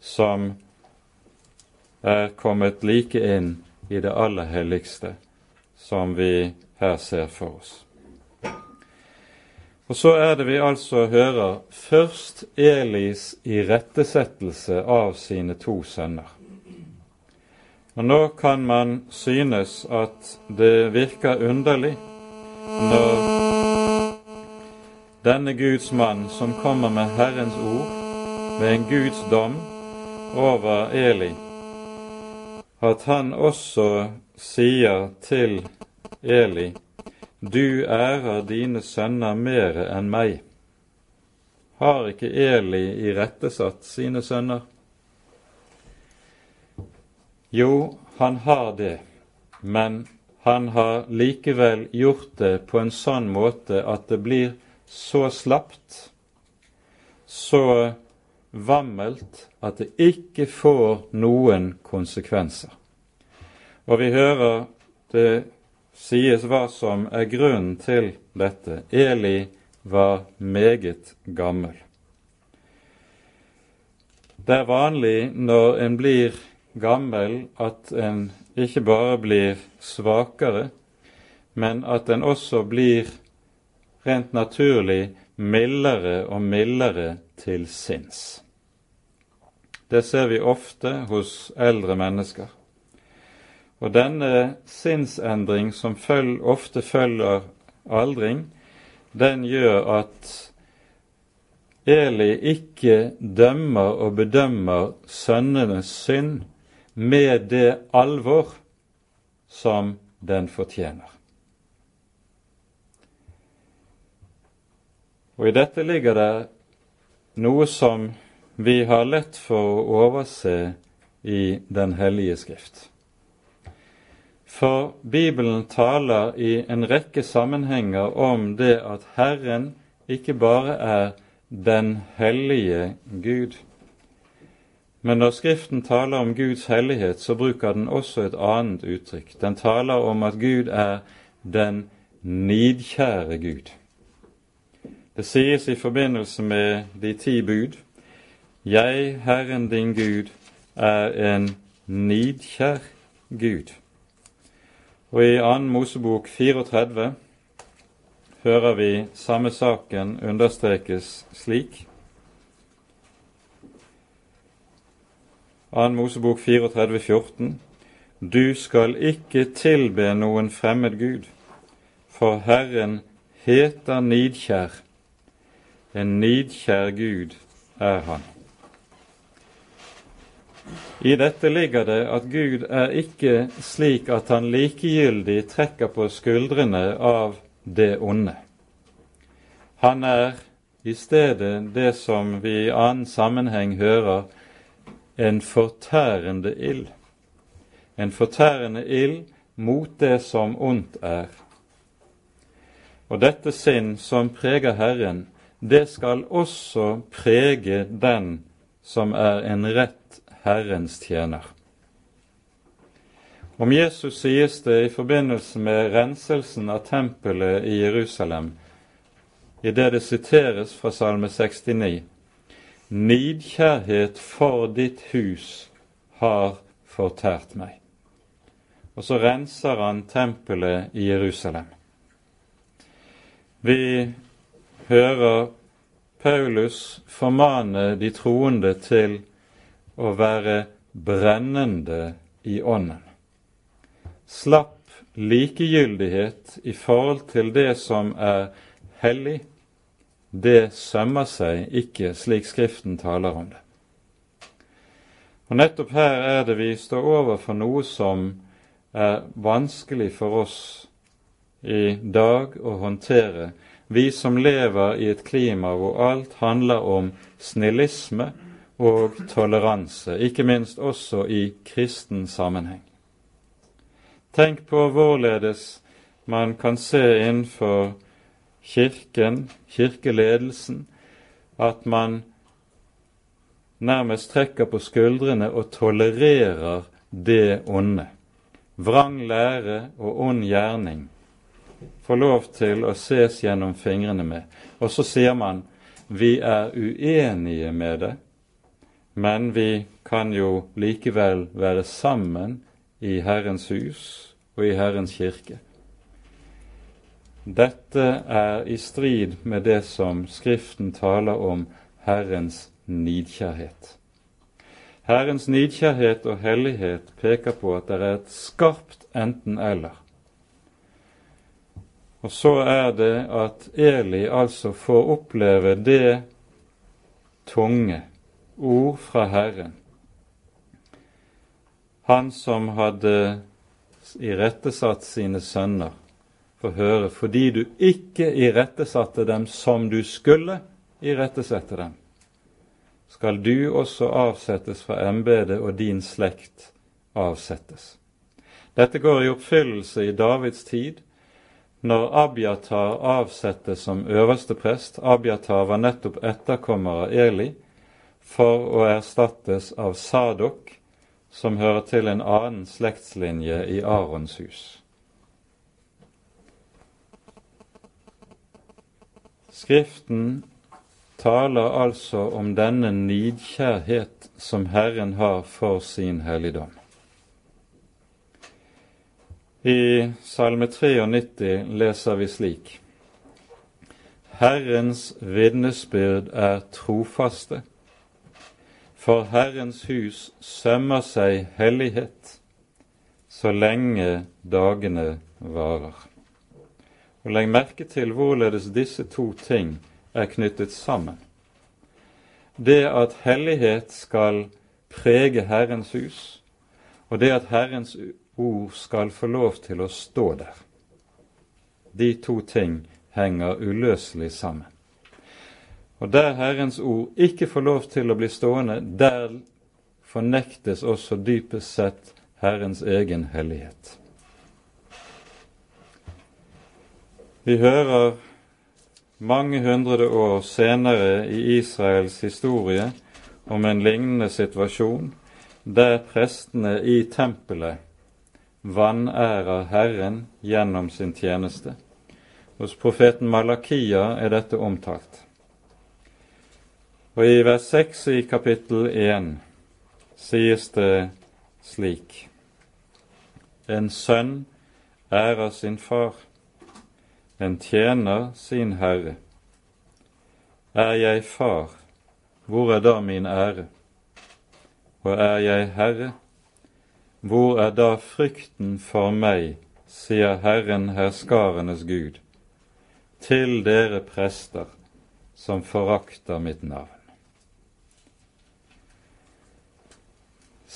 S1: som er kommet like inn i det aller helligste, som vi her ser for oss. Og så er det vi altså hører først Elis irettesettelse av sine to sønner. Og nå kan man synes at det virker underlig når denne Guds mann som kommer med Herrens ord, med en Guds dom over Eli, at han også sier til Eli, du ærer dine sønner mere enn meg. Har ikke Eli irettesatt sine sønner? Jo, han har det, men han har likevel gjort det på en sånn måte at det blir så slapt, så vammelt at det ikke får noen konsekvenser. Og vi hører det sies hva som er grunnen til dette. Eli var meget gammel. Det er vanlig når en blir gammel, at en ikke bare blir svakere, men at en også blir rent naturlig mildere og mildere til sinns. Det ser vi ofte hos eldre mennesker. Og denne sinnsendring som følg, ofte følger aldring, den gjør at Eli ikke dømmer og bedømmer sønnenes synd med det alvor som den fortjener. Og i dette ligger det noe som vi har lett for å overse i Den hellige skrift. For Bibelen taler i en rekke sammenhenger om det at Herren ikke bare er den hellige Gud. Men når Skriften taler om Guds hellighet, så bruker den også et annet uttrykk. Den taler om at Gud er den nidkjære Gud. Det sies i forbindelse med de ti bud Jeg, Herren din Gud, er en nidkjær Gud. Og i 2. Mosebok 34 hører vi samme saken understrekes slik. 2. Mosebok 34, 14. Du skal ikke tilbe noen fremmed gud, for Herren heter nidkjær en nidkjær Gud er han. I dette ligger det at Gud er ikke slik at han likegyldig trekker på skuldrene av det onde. Han er i stedet det som vi i annen sammenheng hører, en fortærende ild. En fortærende ild mot det som ondt er. Og dette sinn som preger Herren, det skal også prege den som er en rett Herrens tjener. Om Jesus sies det i forbindelse med renselsen av tempelet i Jerusalem, i det det siteres fra Salme 69, Nidkjærhet for ditt hus har fortært meg. Og så renser han tempelet i Jerusalem. Vi hører Paulus formane de troende til å være brennende i ånden. Slapp likegyldighet i forhold til det som er hellig, det sømmer seg ikke slik Skriften taler om det. Og Nettopp her er det vi står overfor noe som er vanskelig for oss i dag å håndtere, vi som lever i et klima hvor alt handler om snillisme og toleranse, ikke minst også i kristen sammenheng. Tenk på hvorledes man kan se innenfor Kirken, kirkeledelsen, at man nærmest trekker på skuldrene og tolererer det onde. Vrang lære og ond gjerning får lov til å ses gjennom fingrene med. Og så sier man vi er uenige med det, men vi kan jo likevel være sammen i Herrens hus og i Herrens kirke. Dette er i strid med det som Skriften taler om Herrens nidkjærhet. Herrens nidkjærhet og hellighet peker på at det er et skarpt enten-eller. Og så er det at Eli altså får oppleve det tunge ord fra Herren. Han som hadde irettesatt sine sønner, får høre fordi du ikke irettesatte dem som du skulle irettesette dem, skal du også avsettes fra embetet, og din slekt avsettes. Dette går i oppfyllelse i Davids tid, når Abiatar avsettes som øverste prest. Abiatar var nettopp etterkommer av Eli for å erstattes av Sadok, som hører til en annen slektslinje i Arons hus. Skriften taler altså om denne nidkjærhet som Herren har for sin helligdom. I Salme 93 leser vi slik.: Herrens vitnesbyrd er trofaste for Herrens hus sømmer seg hellighet så lenge dagene varer. Og Legg merke til hvorledes disse to ting er knyttet sammen. Det at hellighet skal prege Herrens hus, og det at Herrens ord skal få lov til å stå der. De to ting henger uløselig sammen. Og der Herrens ord ikke får lov til å bli stående, der fornektes også dypest sett Herrens egen hellighet. Vi hører mange hundre år senere i Israels historie om en lignende situasjon der prestene i tempelet vanærer Herren gjennom sin tjeneste. Hos profeten Malakia er dette omtalt. Og i vers 6 i kapittel 1 sies det slik En sønn ærer sin far, en tjener sin herre. Er jeg far, hvor er da min ære? Og er jeg herre, hvor er da frykten for meg, sier Herren herskarenes Gud, til dere prester som forakter mitt navn.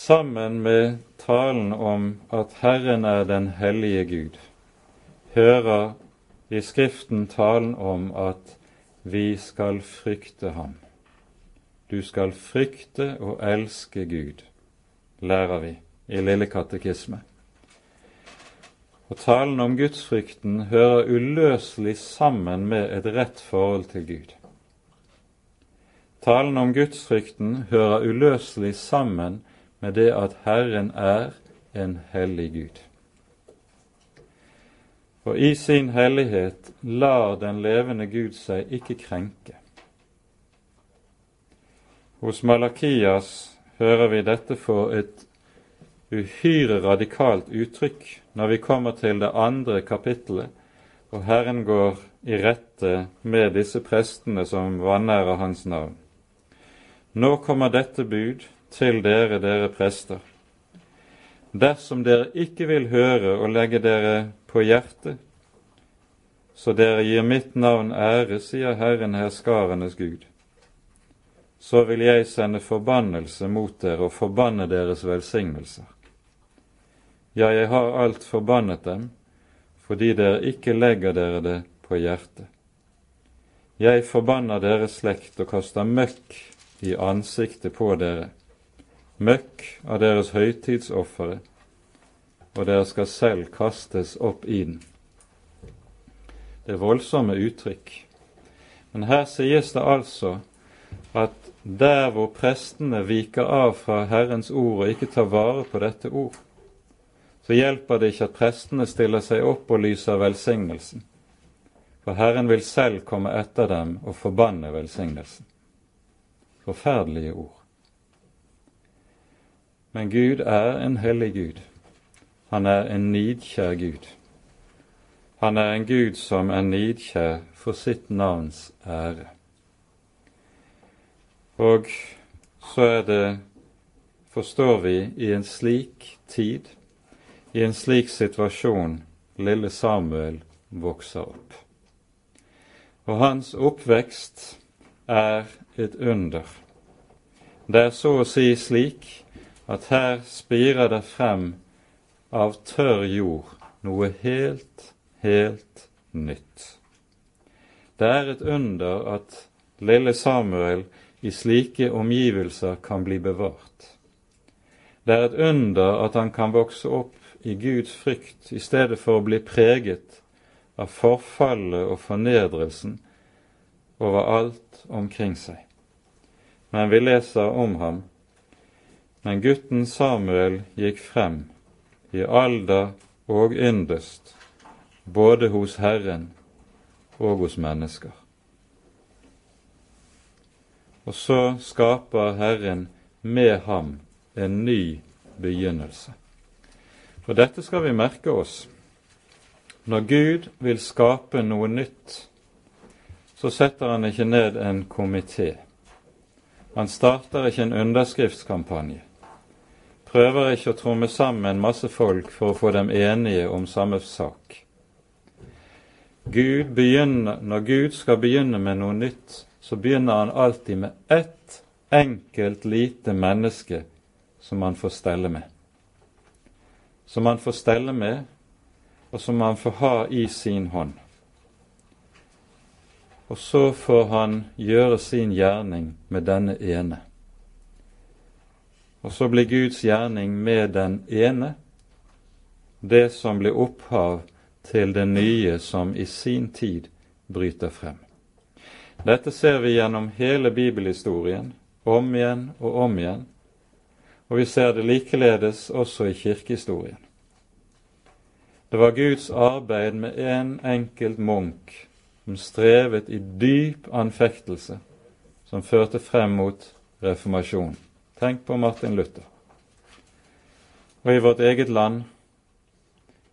S1: sammen med talen om at Herren er den hellige Gud, hører i Skriften talen om at vi skal frykte ham. Du skal frykte og elske Gud, lærer vi i Lille katekisme. Og talen om gudsfrykten hører uløselig sammen med et rett forhold til Gud. Talen om gudsfrykten hører uløselig sammen med det at Herren er en hellig Gud. Og i sin hellighet lar den levende Gud seg ikke krenke. Hos Malakias hører vi dette få et uhyre radikalt uttrykk når vi kommer til det andre kapittelet, og Herren går i rette med disse prestene som vanærer Hans navn. Nå kommer dette bud, til dere, dere prester. Dersom dere ikke vil høre og legge dere på hjertet, så dere gir mitt navn ære, sier Herren herskarenes Gud, så vil jeg sende forbannelse mot dere og forbanne deres velsignelser. Ja, jeg har alt forbannet dem, fordi dere ikke legger dere det på hjertet. Jeg forbanner deres slekt og kaster møkk i ansiktet på dere, møkk av deres høytidsoffere, og dere skal selv kastes opp i den. Det er voldsomme uttrykk. Men her sies det altså at der hvor prestene viker av fra Herrens ord og ikke tar vare på dette ord, så hjelper det ikke at prestene stiller seg opp og lyser velsignelsen. For Herren vil selv komme etter dem og forbanne velsignelsen. Forferdelige ord. Men Gud er en hellig Gud. Han er en nidkjær Gud. Han er en Gud som er nidkjær for sitt navns ære. Og så er det, forstår vi, i en slik tid, i en slik situasjon, lille Samuel vokser opp. Og hans oppvekst er et under. Det er så å si slik at her spirer det frem av tørr jord noe helt, helt nytt. Det er et under at lille Samuel i slike omgivelser kan bli bevart. Det er et under at han kan vokse opp i Guds frykt i stedet for å bli preget av forfallet og fornedrelsen over alt omkring seg. Men vi leser om ham. Men gutten Samuel gikk frem i alder og yndest, både hos Herren og hos mennesker. Og så skaper Herren med ham en ny begynnelse. For dette skal vi merke oss. Når Gud vil skape noe nytt, så setter han ikke ned en komité. Han starter ikke en underskriftskampanje. Prøver ikke å tromme sammen masse folk for å få dem enige om samme sak. Gud begynner, når Gud skal begynne med noe nytt, så begynner han alltid med ett enkelt lite menneske som han får stelle med. Som han får stelle med og som han får ha i sin hånd. Og så får han gjøre sin gjerning med denne ene. Og så blir Guds gjerning med den ene det som blir opphav til det nye som i sin tid bryter frem. Dette ser vi gjennom hele bibelhistorien, om igjen og om igjen, og vi ser det likeledes også i kirkehistorien. Det var Guds arbeid med en enkelt munk som strevet i dyp anfektelse, som førte frem mot reformasjonen. Tenk på Martin Luther. Og i vårt eget land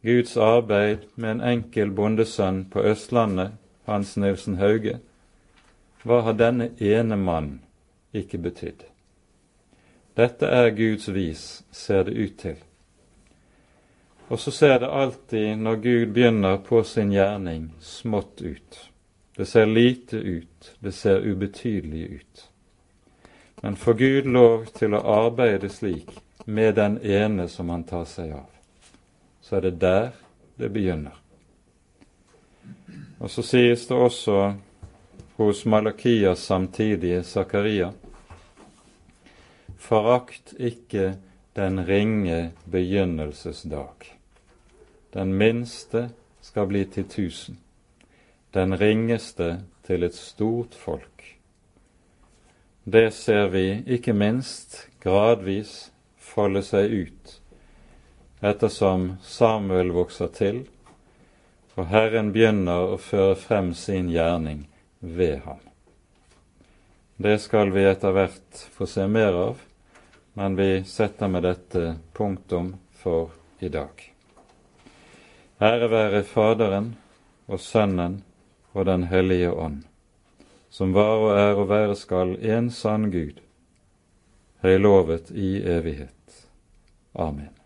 S1: Guds arbeid med en enkel bondesønn på Østlandet, Hans Nilsen Hauge. Hva har denne ene mann ikke betydd? Dette er Guds vis, ser det ut til. Og så ser det alltid, når Gud begynner på sin gjerning, smått ut. Det ser lite ut, det ser ubetydelig ut. Men får Gud lov til å arbeide slik med den ene som han tar seg av, så er det der det begynner. Og så sies det også hos Malakias samtidige Zakaria Forakt ikke den ringe begynnelsesdag. Den minste skal bli til tusen, den ringeste til et stort folk. Det ser vi ikke minst gradvis folde seg ut ettersom Samuel vokser til, og Herren begynner å føre frem sin gjerning ved ham. Det skal vi etter hvert få se mer av, men vi setter med dette punktum for i dag. Ære være Faderen og Sønnen og Den hellige ånd, som var og er og være skal en sann Gud, høylovet i evighet. Amen.